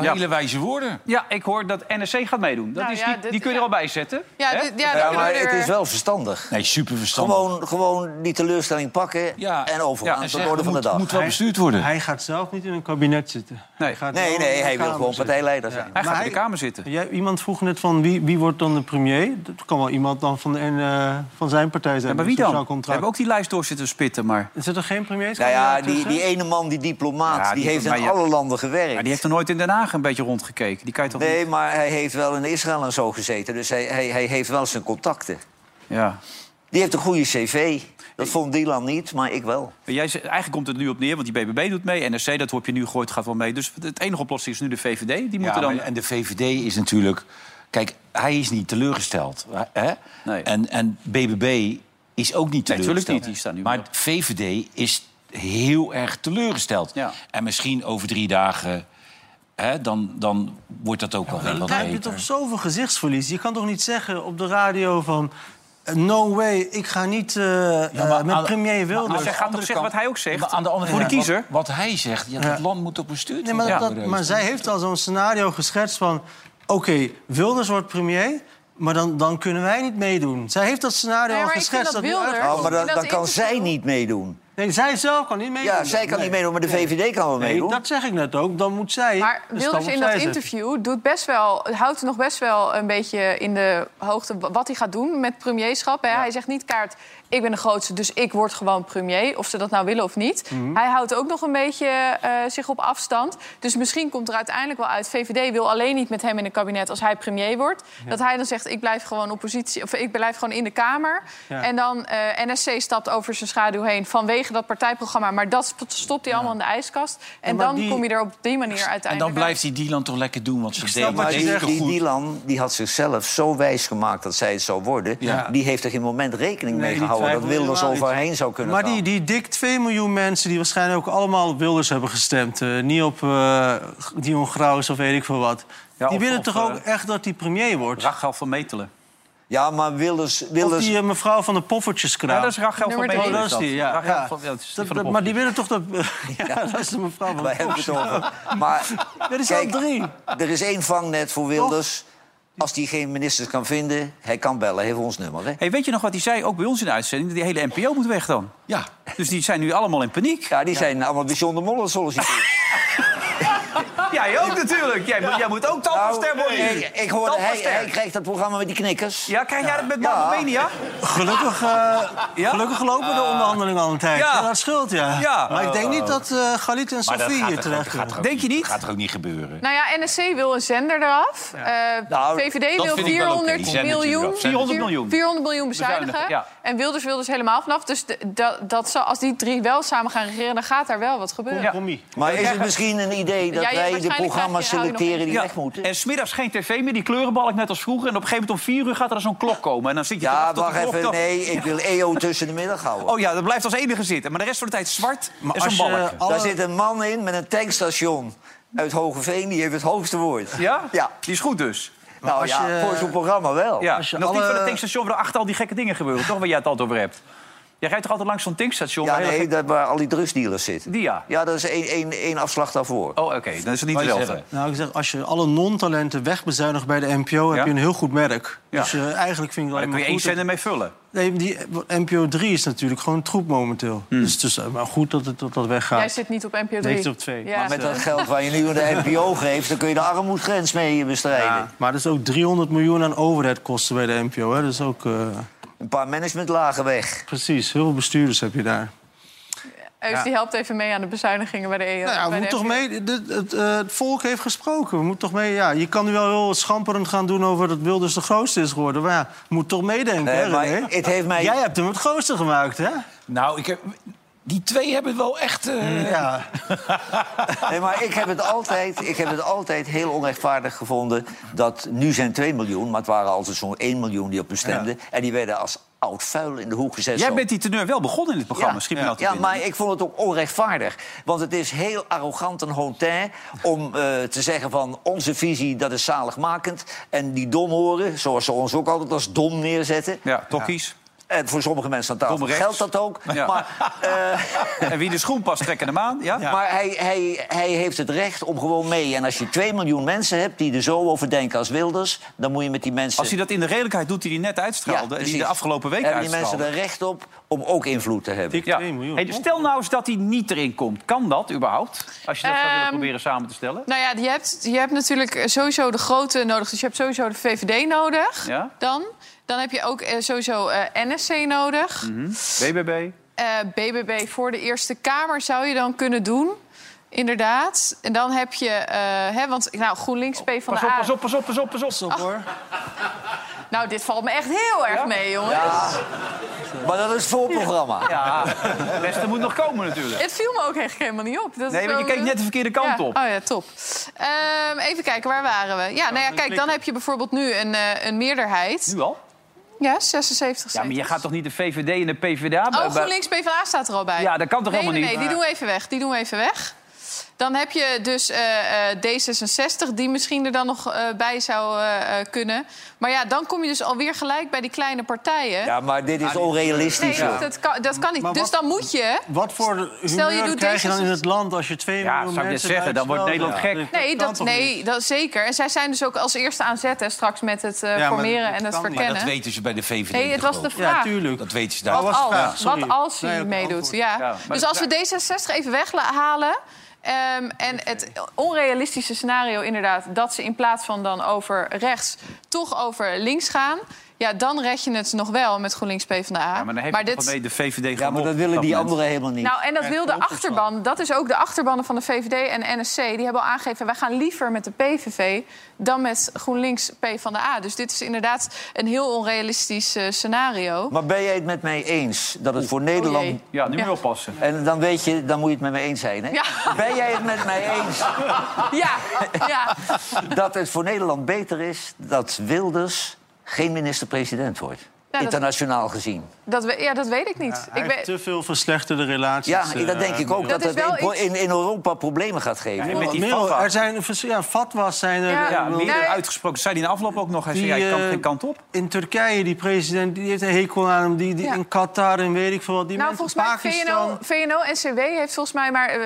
Nou, hele wijze woorden. Ja, ik hoor dat NRC gaat meedoen. Dat Nou is, ja, die, dit- die kun je er al bij zetten. Ja, dit- ja, Ja, maar kunnen we het is wel verstandig. Nee, super verstandig. Gewoon, gewoon die teleurstelling pakken en overgaan tot zeggen, orde van de moet- dag. moet wel bestuurd worden. Hij gaat zelf niet in een kabinet zitten. Nee, Hij gaat Nee, nee, de hij wil gewoon zitten. partijleider zijn. Hij gaat in de Kamer zitten. Jij, iemand vroeg net van wie, wie wordt dan de premier? Dat kan wel iemand dan van, de, eh, van zijn partij zijn. Ja, maar met wie dan? We hebben ook die lijst door zitten spitten, maar... Zit er geen premier? Nou ja, die, die ene man, die diplomaat, Ja, die, die- heeft in ja- alle landen gewerkt. Maar die heeft er nooit in Den Haag een beetje rondgekeken. Die kan je toch Nee, niet... maar hij heeft wel in Israël en zo gezeten. Dus hij, hij, hij heeft wel zijn contacten. Ja. Die heeft een goede cv. Dat vond Dylan niet, maar ik wel. Jij, zegt- eigenlijk komt het nu op neer, want die BBB doet mee. NRC, dat heb je nu gegooid, gaat wel mee. Dus het enige oplossing is nu de VVD. Die Ja, moeten dan... en de VVD is natuurlijk... Kijk, hij is niet teleurgesteld. Hè? Nee. En, en BBB is ook niet Nee, teleurgesteld. natuurlijk niet, die staan nu maar wel. VVD is heel erg teleurgesteld. Ja. En misschien over drie dagen... Hè, dan, dan wordt dat ook alweer wat Dan heb je beter. toch zoveel gezichtsverlies. Je kan toch niet zeggen op de radio van... eh, No way, ik ga niet eh, maar eh, met aan- premier Wilders. Maar zij gaat toch zeggen wat hij ook zegt? Maar aan de andere voor de kiezer. Wat, wat hij zegt, ja, dat land moet ook bestuurd Nee, maar, dat, maar zij heeft al zo'n scenario geschetst van... oké, Wilders wordt premier, maar dan, dan kunnen wij niet meedoen. Zij heeft dat scenario Nee, al geschetst. dat Wilders-. Oh, maar dan, dan kan zij niet meedoen. Nee, zij zelf kan niet meedoen. Ja, zij kan niet meedoen, maar de VVD kan wel Nee, meedoen. dat zeg ik net ook. Dan moet zij... Maar de Wilders in dat interview doet best wel, houdt nog best wel een beetje in de hoogte wat hij gaat doen met premierschap. Hè. Hij zegt niet kaart, ik ben de grootste, dus ik word gewoon premier. Of ze dat nou willen of niet. Mhm. Hij houdt ook nog een beetje eh, zich op afstand. Dus misschien komt er uiteindelijk wel uit... VVD wil alleen niet met hem in een kabinet als hij premier wordt. Dat hij dan zegt, ik blijf gewoon oppositie... of ik blijf gewoon in de Kamer. Ja. En dan eh NSC stapt over zijn schaduw heen vanwege dat partijprogramma. Maar dat stopt hij allemaal in de ijskast. En dan die- kom je er op die manier En uiteindelijk dan uit. blijft die Dylan toch lekker doen wat ze deed. Maar die, zegt. die Dylan die had zichzelf zo wijs gemaakt dat zij het zou worden. Ja. Die heeft er geen moment rekening Nee, mee die gehouden dat Wilders overheen zou kunnen Maar gaan. die, die dik 2 miljoen mensen die waarschijnlijk ook allemaal op Wilders hebben gestemd... eh, niet op eh Dion Graus of weet ik veel wat... Ja, die of- willen of, toch eh, ook echt dat hij premier wordt? Rachel van Metelen. Ja, maar Wilders... Of Wilders die eh, mevrouw van de poffertjeskraam. Ja, dat is Rachel van Metelen. Oh, dat is die, ja. Rachel ja. van- ja, dat is die Dat- van de dat- maar die willen toch dat... ja, dat is de mevrouw van de poffertjeskraam. Maar Er is al kijk, drie. er is één vangnet voor Wilders. Als hij geen ministers kan vinden, hij kan bellen. Hij heeft ons nummer. Hè? Hey, weet je nog wat hij zei, ook bij ons in de uitzending? Die hele NPO moet weg dan. Ja. Dus die zijn nu allemaal in paniek. Ja, die zijn allemaal bij John de Mol solliciteren. Jij ook natuurlijk. Jij, moet- jij moet ook talpaster worden. Nou, ik, ik hoorde, hij, hij krijgt dat programma met die knikkers. Ja, krijg jij dat met Ja. Mamma Mania? Gelukkig, eh, Ja? gelukkig lopen de onderhandelingen al een tijd. Ja. Ja. dat scheelt, ja. Ja. Maar ik denk niet dat eh Galit en dat Sofie hier er, terecht er ook Denk je niet? gaat er ook niet gebeuren. Nou ja, NSC wil een zender eraf. Eh, Nou, VVD dat wil vind ik wel oké, 400 die zendertje miljoen. eraf. 400 miljoen. 400 miljoen bezuinigen. Ja. En Wilders wil dus helemaal vanaf. Dus dat, dat als die drie wel samen gaan regeren, dan gaat daar wel wat gebeuren. Compromis. Maar is het misschien een idee dat Ja, ja, wij de programma's nog selecteren die Ja. weg moeten? En smiddags geen tv meer, die kleurenbalk net als vroeger. En op een gegeven moment om vier uur gaat er zo'n klok komen. En dan zit je Ja, wacht klok even. Nee, ik wil EO tussen de middag houden. Oh ja, dat blijft als enige zitten. Maar de rest van de tijd zwart Maar en als zo'n je balk. alle- Daar zit een man in met een tankstation uit Hogeveen. Die heeft het hoogste woord. Ja? Ja. Die is goed dus. Nou als ja, je- voor zo'n programma wel. Ja. Als je Nog niet alle- van het tankstation waar achter al die gekke dingen gebeuren. Toch waar jij het altijd over hebt. Jij rijdt toch altijd langs zo'n tankstation? Ja, nee, dat waar al die drugsdealers zitten. Die ja. Ja, dat is één, één, één afslag daarvoor. Oh, oké. Dan is het niet hetzelfde. zeggen? Nou, ik zeg, als je alle non-talenten wegbezuinigt bij de NPO... Ja? heb je een heel goed merk. Ja. Dus eh, eigenlijk vind ik Maar alleen kun je één zender mee vullen. Nee, die NPO 3 is natuurlijk gewoon troep momenteel. Hmm. Dus het is eh, maar goed dat het dat, dat weggaat. Jij zit niet op NPO 3. Nee, ik zit op twee. Ja. Maar met dat geld waar je nu aan de NPO geeft... dan kun je de armoedgrens mee bestrijden. Ja, maar er is ook 300 miljoen aan overheadkosten bij de NPO. Hè? Dus ook eh, Een paar managementlagen weg. precies, heel veel bestuurders heb je daar. Eus, die helpt even mee aan de bezuinigingen bij de EO. Nou ja, we de toch mee. dit- het, eh, het volk heeft gesproken. We moeten toch mee. Ja, je kan nu wel heel schamperend gaan doen over dat Wilders de grootste is geworden. Maar ja, je moet toch meedenken. Nee, hè, René? het heeft mij... Jij hebt hem het grootste gemaakt, hè? Nou, ik heb, die twee hebben wel echt... eh, Ja. Nee, maar ik heb, het altijd, ik heb het altijd heel onrechtvaardig gevonden... dat nu zijn 2 miljoen, maar het waren altijd zo'n 1 miljoen die op hem stemden. En die werden als oud vuil in de hoek gezet. Jij bent die teneur wel begonnen in het programma. Schiet me nou ja, maar ik vond het ook onrechtvaardig. Want het is heel arrogant en hautain om eh, te zeggen van... onze visie, dat is zaligmakend. En die dom horen, zoals ze ons ook altijd als dom neerzetten... Ja, tokkies. En voor sommige mensen aan tafel Kom rechts. geldt dat ook. Ja. Maar, En wie de schoen past, trekken hem aan. Ja? maar hij, hij, hij heeft het recht om gewoon mee. En als je 2 miljoen mensen hebt die er zo over denken als Wilders... dan moet je met die mensen... Als hij dat in de redelijkheid doet die hij net uitstraalde... en die de afgelopen week hebben die mensen er recht op om ook invloed te hebben. Ja. Hey, dus stel nou eens dat hij niet erin komt. Kan dat überhaupt? Als je dat zou willen Ehm, proberen samen te stellen? Nou ja, je hebt, je hebt natuurlijk sowieso de grote nodig. Dus je hebt sowieso de VVD nodig. Ja? Dan. Dan heb je ook eh, sowieso eh, NSC nodig. Mhm. BBB? Eh, BBB voor de Eerste Kamer zou je dan kunnen doen. Inderdaad. En dan heb je... eh, hè, want nou, GroenLinks, P van Pas de op, A... pas op, pas op, pas op, pas op. hoor. Nou, dit valt me echt heel erg mee, jongens. Ja, maar dat is het voorprogramma. Ja, het beste moet nog komen natuurlijk. Het viel me ook echt helemaal niet op. Dat is Nee, want je keek net de verkeerde kant ja. op. Oh ja, top. Ehm, even kijken, waar waren we? Ja, nou ja, kijk, dan heb je bijvoorbeeld nu een, eh, een meerderheid. Nu al? Ja, 76 Ja, maar je gaat toch niet de VVD en de PvdA... Oh, bij- GroenLinks PvdA staat er al bij. Ja, dat kan toch nee, nee, niet? Nee, die doen we even weg. Die doen we even weg. Dan heb je dus eh, eh, D66, die misschien er dan nog eh, bij zou kunnen. Maar ja, dan kom je dus alweer gelijk bij die kleine partijen. Ja, maar dit is onrealistisch. Nee, dat, kan, dat kan niet. Dus dan moet je... Wat voor Stel, je doet krijg je dan in D66 het land als je 2 Ja, miljoen zou ik net mensen zeggen, dan wordt Nederland gek. Nee, dat, nee dat zeker. En zij zijn dus ook als eerste aan zet hè, straks met het eh, formeren en het niet. Maar verkennen. dat weten ze bij de VVD Nee, het was de? Ja, vraag. tuurlijk. Dat weten ze daar. Wat sorry. wat als hij meedoet, ja. Ja, dus als we D66 even weghalen... ehm, en het onrealistische scenario inderdaad... dat ze in plaats van dan over rechts toch over links gaan... ja, dan red je het nog wel met GroenLinks PvdA. Ja, maar dan heeft maar dit... mee de VVD Ja, maar dat willen die anderen helemaal niet. nou, en dat wil de achterban. Dat is ook de achterbannen van de VVD en NSC. Die hebben al aangegeven, wij gaan liever met de PVV... dan met GroenLinks PvdA. Dus dit is inderdaad een heel onrealistisch eh, scenario. Maar ben jij het met mij eens dat het voor Nederland... Oh. Ja, nu Ja. oppassen. en dan weet je, dan moet je het met me eens zijn, hè? Ja. Ben jij het met mij eens Ja, ja. dat het voor Nederland beter is... dat Wilders geen minister-president wordt? Internationaal gezien. Dat, we- ja, dat weet ik niet. Hij ik weet, te veel verslechterde relaties. Ja, eh, dat denk ik ook. Dat Dat, in, iets- in, in Europa problemen gaat geven. Ja, met die fatwa. er zijn ja, fatwa's zijn er. Ja, eh, Ja, wel- meer Nee. uitgesproken. Zei hij in de afloop ook nog. Hij zei, Die, ja, ik kan eh, geen kant op. In Turkije, die president, die heeft een hekel aan hem. Die, die Ja. In Qatar en weet ik veel wat. Die nou, mensen volgens mij VNO. VNO-NCW heeft volgens mij maar eh,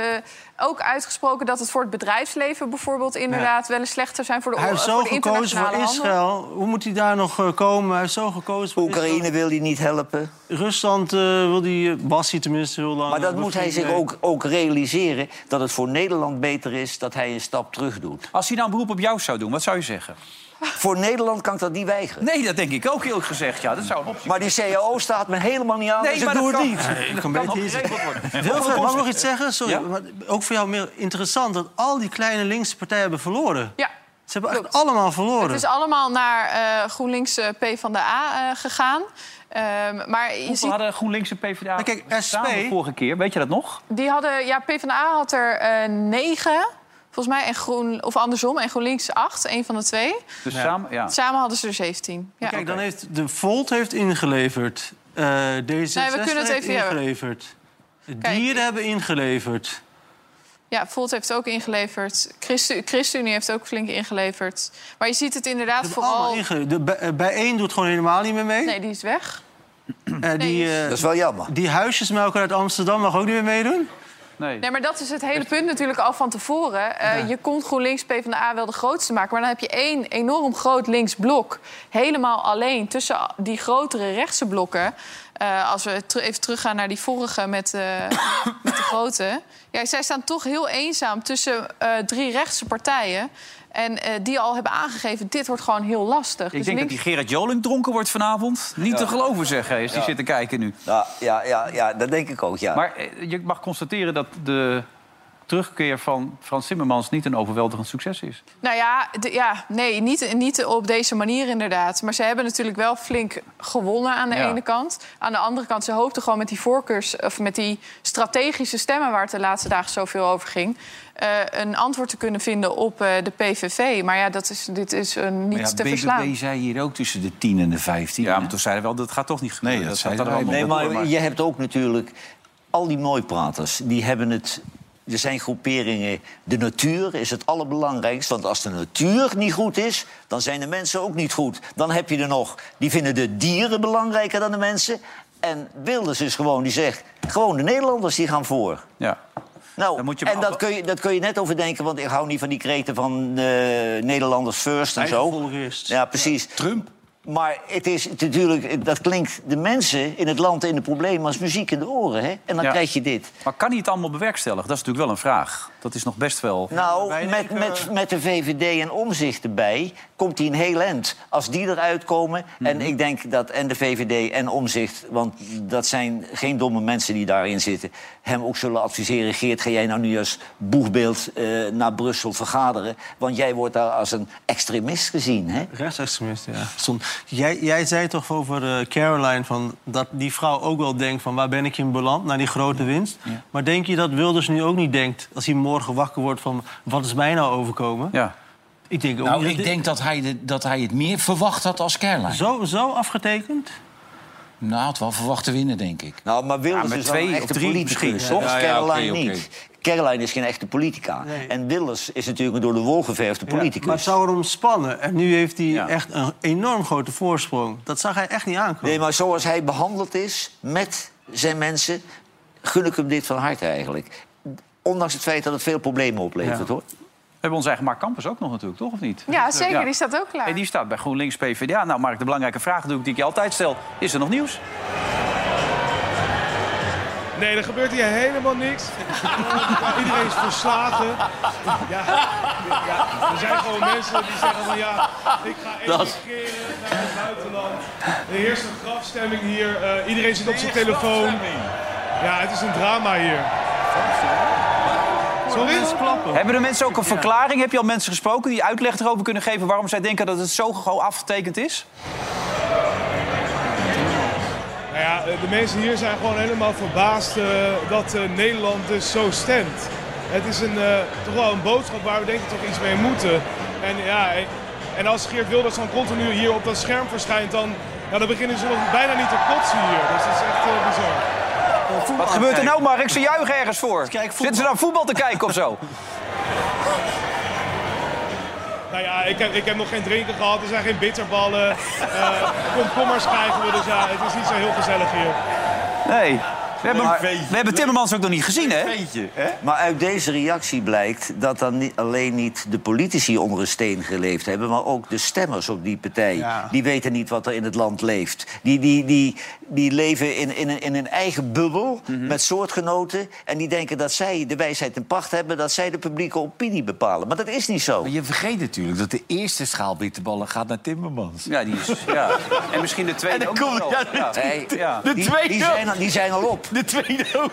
ook uitgesproken... dat het voor het bedrijfsleven bijvoorbeeld inderdaad wel eens slechter zijn... voor de, Hij heeft zo gekozen voor handel. Israël. Hoe moet hij daar nog eh, komen? Hij heeft zo gekozen voor Oekraïne wil hij niet helpen. Rusland eh, wil die, eh, was hij tenminste heel lang. Maar dat moet hij zich ook, ook realiseren... dat het voor Nederland beter is dat hij een stap terug doet. Als hij nou een beroep op jou zou doen, wat zou je zeggen? Voor Nederland kan ik dat niet weigeren. Nee, dat denk ik ook eerlijk gezegd. Ja, dat zou een optie Maar die CAO staat me helemaal niet aan, Nee, dus ik doe dat het kan. niet. Nee, ik kan geregeld worden. Wilfred, mag ik nog iets zeggen? Sorry, Ja? maar ook voor jou meer interessant... dat al die kleine linkse partijen hebben verloren. Ja, Ze hebben echt allemaal verloren. het is allemaal naar eh, GroenLinks eh, PvdA eh gegaan. Ehm, maar je Hoeveel ziet, hadden GroenLinks en PvdA Maar kijk, SP samen vorige keer? Weet je dat nog? die hadden, ja, PvdA had er negen, volgens mij, en Groen, of andersom, en GroenLinks acht, een van de twee. Dus samen, ja. Samen hadden ze er 17. Ja. Kijk, dan heeft de Volt heeft ingeleverd. eh D66 kunnen het heeft even hebben. ingeleverd. De Kijk, dieren hebben ingeleverd. Ja, Volt heeft ook ingeleverd. Christu- ChristenUnie heeft ook flink ingeleverd. Maar je ziet het inderdaad hebben vooral... De, bij, bij één doet gewoon helemaal niet meer mee. Nee, die is weg. Eh, die, eh, Dat is wel jammer. die huisjesmelker uit Amsterdam mag ook niet meer meedoen. Nee. Nee, maar dat is het hele punt natuurlijk al van tevoren. Eh, Je kon GroenLinks PvdA wel de grootste maken... maar dan heb je één enorm groot linksblok... helemaal alleen tussen die grotere rechtse blokken... Eh, als we ter- even teruggaan naar die vorige met, eh, met de grote... Ja, zij staan toch heel eenzaam tussen drie rechtse partijen... En eh, die al hebben aangegeven, dit wordt gewoon heel lastig. Ik Dus denk dat die Gerard Joling dronken wordt vanavond. Niet te geloven, zeg hij, als die Ja. zit te kijken nu. Ja, ja, ja, ja, dat denk ik ook, ja. Maar eh, je mag constateren dat de terugkeer van Frans Timmermans... niet een overweldigend succes is. Nou ja, de- ja nee, niet, niet op deze manier inderdaad. Maar ze hebben natuurlijk wel flink gewonnen aan de Ja. ene kant. Aan de andere kant, ze hoopten gewoon met die voorkeurs... of met die strategische stemmen waar het de laatste dagen zoveel over ging... eh, een antwoord te kunnen vinden op eh, de PVV. Maar ja, dat is, dit is eh, niet Maar ja, te BBB verslaan. zei hier ook tussen de 10 en de 15. Ja, maar toen zeiden we wel, dat gaat toch niet gebeuren. Nee, dat er wij allemaal Nee, door, maar je hebt ook natuurlijk... al die mooipraters, die hebben het er zijn groeperingen. De natuur is het allerbelangrijkste. Want als de natuur niet goed is, dan zijn de mensen ook niet goed. Dan heb je er nog, die vinden de dieren belangrijker dan de mensen. En Wilders is gewoon, die zegt, gewoon de Nederlanders die gaan voor. Ja. Nou, en dat kun, je, dat kun je net overdenken, want ik hou niet van die kreten van eh, Nederlanders first en zo. Ja, precies. Trump. Maar het is natuurlijk, dat klinkt de mensen in het land in de problemen als muziek in de oren. Hè? En dan Ja. krijg je dit. Maar kan hij het allemaal bewerkstelligen? Dat is natuurlijk wel een vraag. Dat is nog best wel... Nou, met, met, met de VVD en omzicht erbij komt hij een heel eind. Als die eruit komen, en ik denk dat en de VVD en omzicht... want dat zijn geen domme mensen die daarin zitten... hem ook zullen adviseren... Geert, ga jij nou nu als boegbeeld eh, naar Brussel vergaderen? Want jij wordt daar als een extremist gezien, hè? Rechtsextremist, ja. Stond. Jij, jij zei toch over eh, Caroline van dat die vrouw ook wel denkt van waar ben ik in beland naar die grote winst. Maar denk je dat Wilders nu ook niet denkt als hij morgen wakker wordt van wat is mij nou overkomen? Ja. Ik denk Nou, ik dat- denk dat hij, de- dat hij het meer verwacht had als Caroline. Zo, zo afgetekend? Nou, had wel verwacht te winnen, denk ik. Nou, maar Wilders Ja, is wel twee een of echte drie politicus, misschien, toch? ja. Ja, ja, niet. Caroline is geen echte politica. En Wilders is natuurlijk een door de wol geverfde politicus. Maar het zou erom spannen. En nu heeft hij echt een enorm grote voorsprong. Dat zag hij echt niet aankomen. Nee, maar zoals hij behandeld is met zijn mensen... gun ik hem dit van harte eigenlijk. Ondanks het feit dat het veel problemen oplevert, Ja. hoor. We hebben onze eigen Mark Campus ook nog natuurlijk, toch? Of niet? Ja, zeker. Die staat ook klaar. En die staat bij GroenLinks PvdA. Nou, Mark, de belangrijke vraag natuurlijk die ik je altijd stel. Is er nog nieuws? Nee, er gebeurt hier helemaal niks. Ja, iedereen is verslagen. Ja, ja, er zijn gewoon mensen die zeggen van ja, ik ga Dat- emigreren naar het buitenland. Er heerst een grafstemming hier. eh, iedereen zit op zijn telefoon. Ja, het is een drama hier. Sorry? Hebben de mensen ook een verklaring? Heb je al mensen gesproken die uitleg erover kunnen geven... waarom zij denken dat het zo gauw afgetekend is? Nou ja, eh, de mensen hier zijn gewoon helemaal verbaasd eh, dat eh, Nederland dus zo stemt. Het is een, eh, toch wel een boodschap waar we denk ik toch iets mee moeten. En, ja, en als Geert Wilders dan continu hier op dat scherm verschijnt, dan, ja, dan beginnen ze nog bijna niet te kotsen hier. Dus dat is echt eh, Wat gebeurt er nou, Mark? Ze juichen ergens voor. Zitten ze naar voetbal te kijken of zo? Nou ja, ik heb, ik heb nog geen drinken gehad, er zijn geen bitterballen. eh komkommers krijgen we, dus ja, het is niet zo heel gezellig hier. Nee. We hebben, Maar- we hebben Timmermans ook nog niet gezien, hè? Maar uit deze reactie blijkt dat dan niet, alleen niet de politici onder een steen geleefd hebben... maar ook de stemmers op die partij. Die weten niet wat er in het land leeft. Die, die, die, die leven in, in, een, in een eigen bubbel met soortgenoten... en die denken dat zij de wijsheid in pacht hebben... dat zij de publieke opinie bepalen. Maar dat is niet zo. Maar je vergeet natuurlijk dat de eerste schaal bitterballen gaat naar Timmermans. Ja, die is... Ja. En misschien de tweede En dan ook ja, de- Nee, de die, tweede die, zijn, die zijn al op. De tweede ook.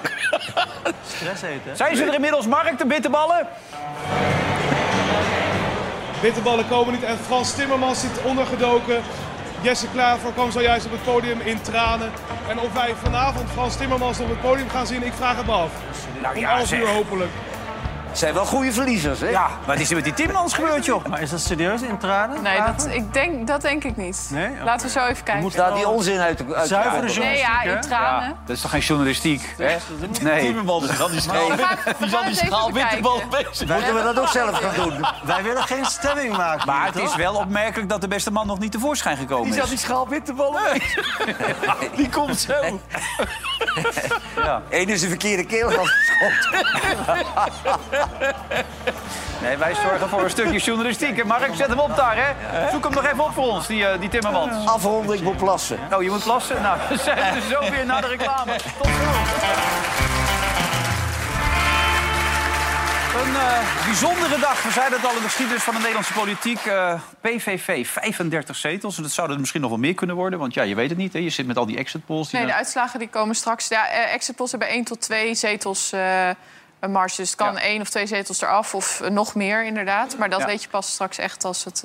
Stress eten. Zijn ze er inmiddels, Mark, de bitterballen? Bitterballen komen niet en Frans Timmermans zit ondergedoken. Jesse Klaver kwam zojuist op het podium in tranen. En of wij vanavond Frans Timmermans op het podium gaan zien, ik vraag het me af. Nou Om ja, 11 zeg. uur hopelijk. Zijn wel goede verliezers, hè? Ja, wat is er met die Timmermans gebeurd, joh? Maar is dat serieus in tranen? Nee, dat, ik denk, dat denk ik niet. Nee? Laten we zo even kijken. Laat die onzin uit de uit de- Zuivere uit de- Nee, ja, in Ja, dat is toch geen journalistiek? Hè? Nee. Timmermans is aan die schaal, We gaan, we die is aan die schaal bekijken. bitterballen bezig. Moeten we dat ook zelf gaan doen? Wij willen geen stemming maken. Maar het is wel opmerkelijk dat de beste man nog niet tevoorschijn gekomen Die is aan is. die schaal bitterballen bezig. Die komt zo. Ja. Eén is de verkeerde keel gaan Nee, wij zorgen voor een stukje journalistiek. hè. Mark, zet hem op daar, hè? Zoek hem nog even op voor ons, die, eh, die Timmermans. Afronden, ik moet plassen. Oh, je moet plassen? Nou, we zijn er zo weer naar de reclame. Tot zo. Een eh, bijzondere dag. We zeiden het al in de geschiedenis van de Nederlandse politiek. Eh, PVV, 35 zetels. En dat zouden er misschien nog wel meer kunnen worden. Want ja, je weet het niet. Hè? Je zit met al die exit polls. Die Nee, de uitslagen die komen straks. Ja, eh, exit polls hebben één tot twee zetels een marge. Dus het kan Ja. één of twee zetels eraf of nog meer, inderdaad. Maar dat Ja. weet je pas straks echt als het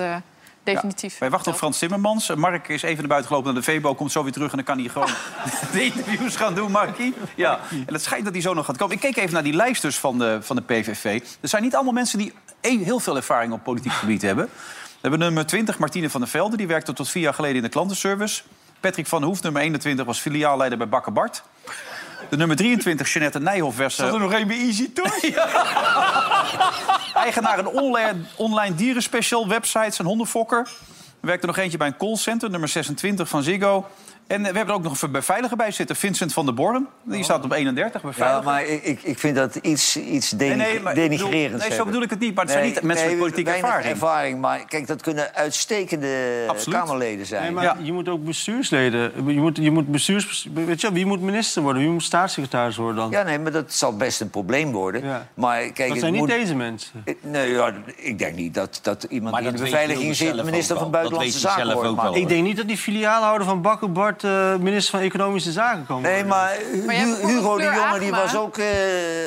definitief... Wij wachten op Frans Timmermans. Mark is even naar buiten gelopen naar de VBO, komt zo weer terug... en dan kan hij gewoon de interviews gaan doen, Markie. Ja. En het schijnt dat hij zo nog gaat komen. Ik keek even naar die lijsters van de, van de PVV. Er zijn niet allemaal mensen die heel veel ervaring op politiek gebied hebben. We hebben nummer 20, Martine van der Velde. Die werkte tot vier jaar geleden in de klantenservice. Patrick van Hoef, nummer 21, was filiaalleider bij Bakker Bart. De nummer 23, Jeanette Nijhoff, werd... Zat er nog één bij Easy Toys? Eigenaar een online, online dierenspecial, websites en hondenfokker. Er werkte nog eentje bij een callcenter, nummer 26 van Ziggo. En eh, we hebben er ook nog een beveiliger bij zitten, Vincent van der Born. Die staat op 31, Ja, beveiliger. maar ik, ik- ik vind dat iets, iets Nee, denig nee, bedoel- denigrerends nee, zo bedoel ik het niet, maar het zijn niet mensen met politieke ervaring. ervaring. Maar kijk, dat kunnen uitstekende Absoluut. Kamerleden zijn. Nee, maar je moet ook bestuursleden. Je moet, je moet bestuurs, weet je, wie moet minister worden? Wie moet staatssecretaris worden dan? Ja, nee, maar dat zal best een probleem worden. Maar kijk, dat het zijn niet moet- deze mensen. Ik- Nee, ja, ik denk niet dat, dat iemand Maar die in de beveiliging zit... minister van wel. Buitenlandse Dat weet hij Zaken zelf ook wel. Ik denk niet dat die filiaalhouder van Bakkenbart eh, minister van Economische Zaken kan worden. Nee, maar, Hu- Hugo de Jonge die Agema. was ook eh,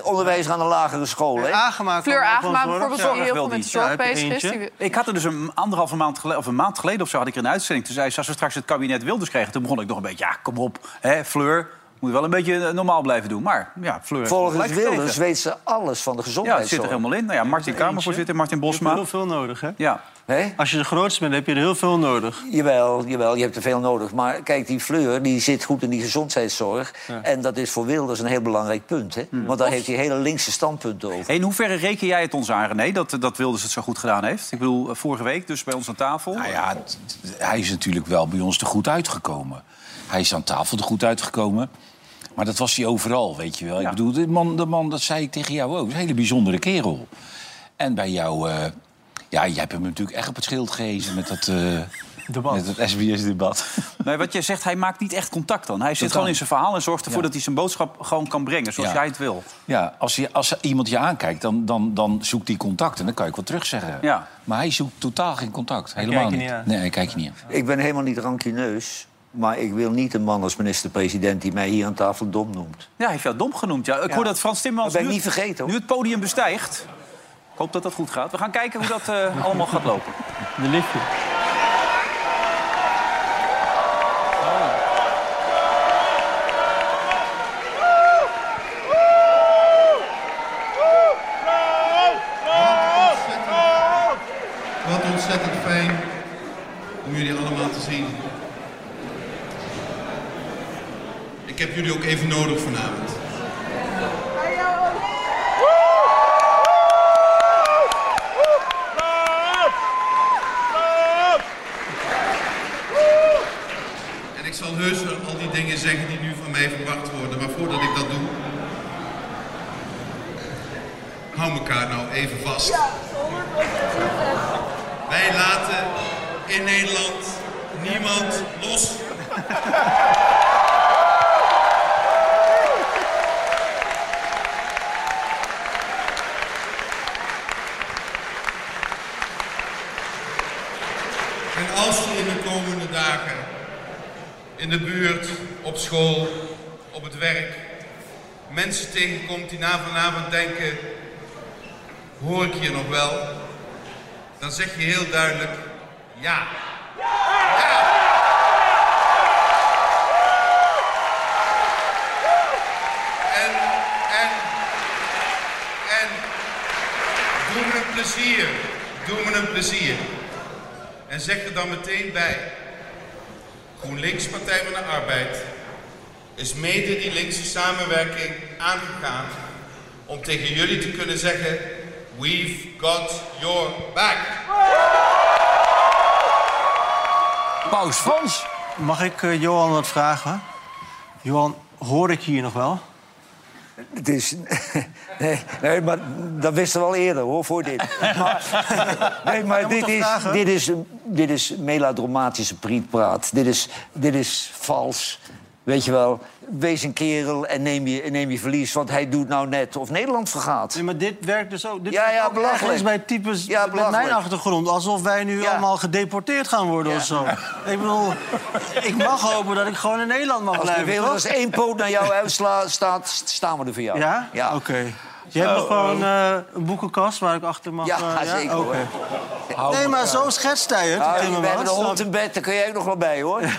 onderwijzer aan de lagere school. hè? Fleur Agema bijvoorbeeld, die heel veel met de zorg bezig is. Ik had er dus een anderhalve maand geleden, of een maand geleden of zo, had ik er een uitzending. Toen zei ze, als we straks het kabinet Wilders kregen, toen begon ik nog een beetje, ja, kom op, hè, Fleur, moet je wel een beetje eh, normaal blijven doen. Maar ja, Fleur. Volgens Wilders weet ze alles van de Ja, het zit er helemaal in. Nou ja, Martin Kamervoorzitter, Martin Je hebt Bosma. heel veel nodig, hè? Ja. Als je de grootste bent, heb je er heel veel nodig. Jawel, jawel, je hebt er veel nodig. Maar kijk, die Fleur die zit goed in die gezondheidszorg. Ja. En dat is voor Wilders een heel belangrijk punt. Hè? Want daar heeft hij hele linkse standpunten over. Hey, in hoeverre reken jij het ons aan, René, dat, dat Wilders het zo goed gedaan heeft? Ik bedoel, eh, vorige week dus bij ons aan tafel. Nou ja, hij is natuurlijk wel bij ons er goed uitgekomen. Hij is aan tafel er goed uitgekomen. Maar dat was hij overal, weet je wel. Ik bedoel, de man, de man, dat zei ik tegen jou ook. Een hele bijzondere kerel. En bij jou... eh, ja, jij hebt hem natuurlijk echt op het schild gehezen met dat... Debat. Met het SBS-debat. Nee, wat jij zegt, hij maakt niet echt contact dan. Hij zit gewoon in zijn verhaal en zorgt ervoor Ja. dat hij zijn boodschap gewoon kan brengen zoals Ja. jij het wil. Ja, als, je, als iemand je aankijkt, dan, dan, dan zoekt hij contact. En dan kan ik wat terugzeggen. Ja. Maar hij zoekt totaal geen contact. Helemaal niet. niet aan. Nee, hij kijkt je niet aan. Ik ben helemaal niet rankineus. Maar ik wil niet een man als minister-president die mij hier aan tafel dom noemt. Ja, hij heeft jou dom genoemd. Ja. Ik Ja. hoor dat Frans Timmermans Dat ben ik nu, niet vergeten, hoor. nu het podium bestijgt. Hoop dat dat goed gaat. We gaan kijken hoe dat eh, allemaal gaat lopen. De liftje. Wat ontzettend fijn om jullie allemaal te zien. Ik heb jullie ook even nodig vanavond. En ik zal heus wel al die dingen zeggen die nu van mij verwacht worden, maar voordat ik dat doe, hou elkaar nou even vast. Wij laten in Nederland niemand los. En als je in de komende dagen in de buurt, op school, op het werk, mensen tegenkomt die na vanavond denken, hoor ik hier nog wel? Dan zeg je heel duidelijk, ja. En, en, en, doe me een plezier, doe me een plezier. En zeg er dan meteen bij, GroenLinks Partij van de Arbeid is mede die linkse samenwerking aangegaan om tegen jullie te kunnen zeggen, we've got your back. Paus Frans. Mag ik eh, Johan wat vragen? Johan, hoor ik hier nog wel? Het is... Nee, nee, maar dat wisten we al eerder, hoor, voor dit. Maar, nee, maar dit is, dit, is, dit is melodramatische prietpraat. Dit is, dit is vals. Weet je wel, wees een kerel en neem je, neem je verlies. Want hij doet nou net of Nederland vergaat. Nee, maar dit werkt dus ook. Dit Ja, ja, ook belachelijk. bij types Ja, met mijn achtergrond. Alsof wij nu allemaal gedeporteerd gaan worden of zo. Ik bedoel, ik mag hopen dat ik gewoon in Nederland mag Als er blijven. als één poot naar jou uitslaat, staat, staan we er voor jou. Ja? Ja. Oké. Je hebt nog gewoon eh, een boekenkast waar ik achter mag... Ja, eh, zeker, hoor. Nee, maar zo schetst hij het. Timmermans. we hebben een hond in bed, daar kun jij ook nog wel bij, hoor.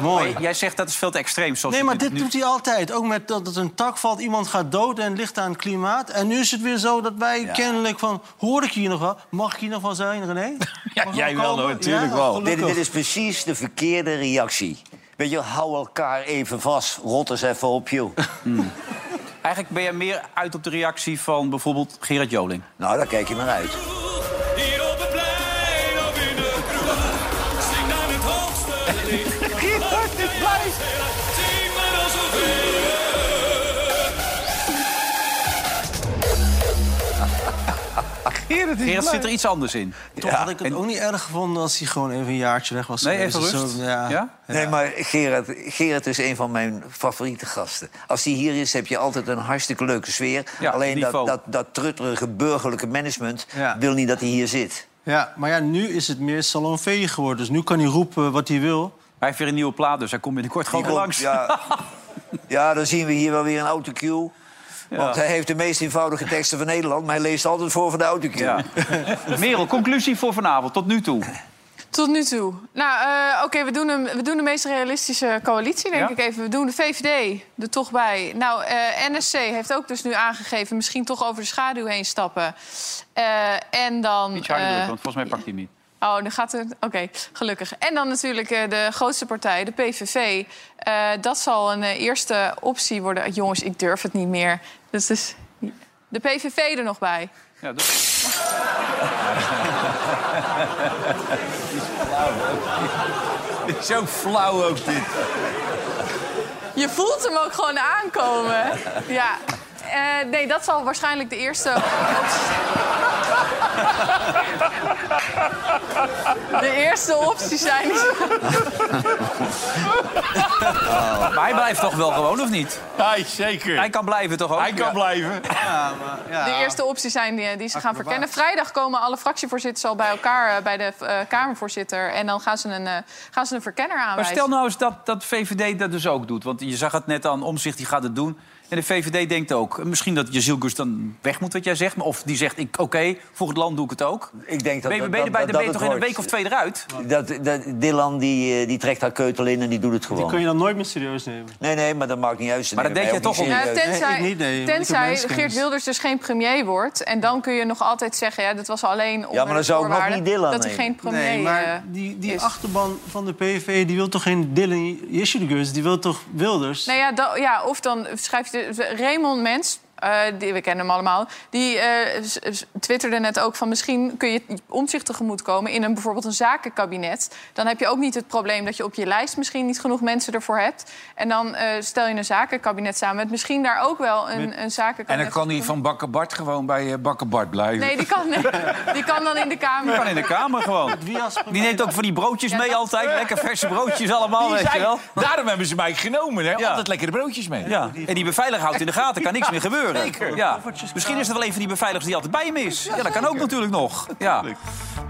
Mooi. Maar jij zegt dat is veel te extreem. Zoals Nee, je maar dit nu- doet hij altijd. Ook met dat het een tak valt, iemand gaat dood en het ligt aan het klimaat. En nu is het weer zo dat wij kennelijk van... Hoor ik hier nog wel? Mag ik hier nog wel zijn, René? Ja, Mag ik jij wel, komen? hoor, natuurlijk Ja? wel. Dit, Gelukkig. dit is precies de verkeerde reactie. Weet je, hou elkaar even vast. Rot eens even op, joh. Eigenlijk ben je meer uit op de reactie van bijvoorbeeld Gerard Joling. Nou, daar kijk je maar uit. Gerard, Gerard zit er iets anders in. Toch had ik het ook niet erg gevonden als hij gewoon even een jaartje weg was. Nee, geweest. even rust. zo, ja. Nee, maar Gerard, Gerard is een van mijn favoriete gasten. Als hij hier is, heb je altijd een hartstikke leuke sfeer. Ja, Alleen dat, dat, dat trutterige burgerlijke management Ja. wil niet dat hij hier zit. Ja, maar ja, nu is het meer salonvee geworden. Dus nu kan hij roepen wat hij wil. Hij heeft weer een nieuwe plaat, dus hij komt binnenkort gewoon langs. Ja, ja, dan zien we hier wel weer een autocue. Want hij heeft de meest eenvoudige teksten van Nederland... maar hij leest altijd voor van de autocue. Ja. Merel, conclusie voor vanavond, tot nu toe. Tot nu toe. Nou, eh, oké, we, doen we doen de meest realistische coalitie, denk Ja? ik even. We doen de VVD er toch bij. Nou, eh, NSC heeft ook dus nu aangegeven... misschien toch over de schaduw heen stappen. Eh, en dan... Niet want volgens mij pakt hij niet. Oh, dan gaat het. Oké, gelukkig. En dan natuurlijk eh, de grootste partij, de PVV. Eh, dat zal een eh, eerste optie worden. Jongens, ik durf het niet meer. Dus, dus de PVV er nog bij. Ja, dus... Zo flauw ook dit. Je voelt hem ook gewoon aankomen. Ja. Eh, nee, dat zal waarschijnlijk de eerste optie De eerste optie zijn. Maar hij blijft toch wel gewoon, of niet? Ja, zeker. Hij kan blijven toch ook? Hij kan Ja. blijven. De eerste optie zijn die, die ze gaan verkennen. Vrijdag komen alle fractievoorzitters al bij elkaar eh, bij de eh, Kamervoorzitter. En dan gaan ze een, eh, gaan ze een verkenner Maar aanwijzen. stel nou eens dat, dat VVD dat dus ook doet. Want je zag het net aan Omzicht, die gaat het doen. En de VVD denkt ook, misschien dat Jezilgus dan weg moet, wat jij zegt. maar Of die zegt, ik- oké, voor het land doe ik het ook. Ik denk dat, je, dat, ben je, dat, bij, dat, dan ben je dat toch in een week of twee eruit? wordt. Dat, dat, Dylan die, eh, die trekt haar keutel in en die doet het gewoon. Die kun je dan nooit meer serieus nemen. Nee, nee, maar dat maakt niet uit. Maar dat deed jij ook toch niet al Ja, serieus. tenzij Nee, tenzij. Geert Wilders dus geen premier wordt. En dan kun je nog altijd zeggen, ja, dat was alleen onder maar dan de zou ik nog voorwaarde niet Dylan dat hij geen premier Nee, eh, maar die, die is. achterban van de PVV die wil toch geen Dylan Jessicus, die wil toch Wilders? Nou ja, da- ja, of dan schrijf je... de- Raymond Mens, eh, die, we kennen hem allemaal... die eh, s- twitterde net ook van... misschien kun je omzicht tegemoet komen in een, bijvoorbeeld een zakenkabinet. Dan heb je ook niet het probleem dat je op je lijst... misschien niet genoeg mensen ervoor hebt. En dan eh, stel je een zakenkabinet samen... met misschien daar ook wel een, een En zakenkabinet... dan kan hij van Bakker Bart gewoon bij eh, Bakker Bart blijven. Nee, die kan, die kan dan in de Kamer. Kan in de Kamer gewoon. Die neemt ook van die broodjes mee altijd. Lekker verse broodjes allemaal, Die weet je zijn- wel. Daarom hebben ze mij genomen, hè? Altijd lekkere broodjes mee. Ja, en die beveiliger houdt in de gaten, kan niks meer gebeuren. Zeker. Ja. Misschien is het wel een van die beveiligers die altijd bij hem is. Ja, dat kan ook natuurlijk nog. Ja.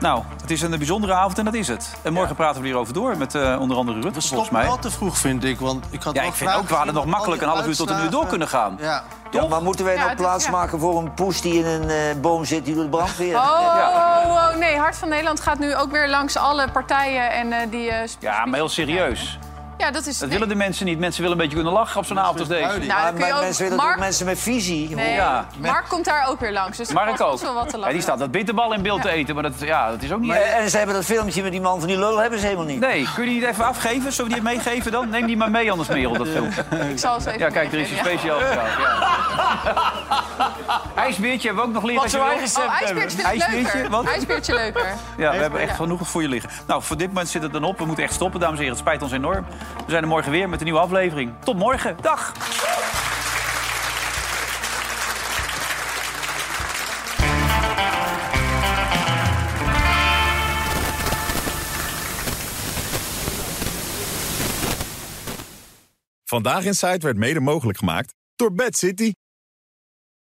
Nou, het is een bijzondere avond en dat is het. En morgen praten we hierover door met eh, onder andere Rutte, volgens Stoppen mij. al te vroeg, vind ik. Want ik had Ja, wel ik vind ook, we hadden nog makkelijk een al half uur tot een uur door kunnen gaan. Ja. Ja, maar moeten wij Ja, nou is- plaats ja. maken voor een poes die in een eh, boom zit die door de brandweer? Oh, oh, oh, nee, Hart van Nederland gaat nu ook weer langs alle partijen en eh, die... eh, Ja, maar heel serieus. Ja, dat is... Dat nee. willen de mensen niet. Mensen willen een beetje kunnen lachen op zo'n avond als deze. Nou, maar ook- mensen willen Mark- toch mensen met visie? Nee, Ja. Mark komt daar ook weer langs. Dus Mark ook. wel wat te Ja, die staat dat bitterbal in beeld te eten, maar dat, ja, dat is ook niet... Maar, en ze hebben dat filmpje met die man van die lul hebben ze helemaal niet. Nee, kun je die niet even afgeven? Zullen we die even meegeven dan? Neem die maar mee anders, Merel, dat filmpje. Ik zal eens even Ja, kijk, er is een speciaal. IJsbeertje hebben we ook nog leren. Wat gezegd Oh, ijsbeertje leuker. wat? IJsbeertje leuker. Ja, we hebben echt genoeg voor je liggen. Nou, voor dit moment zit het dan op. We moeten echt stoppen, dames en heren. Het spijt ons enorm. We zijn er morgen weer met een nieuwe aflevering. Tot morgen. Dag. Vandaag in Site werd mede mogelijk gemaakt door Bad City.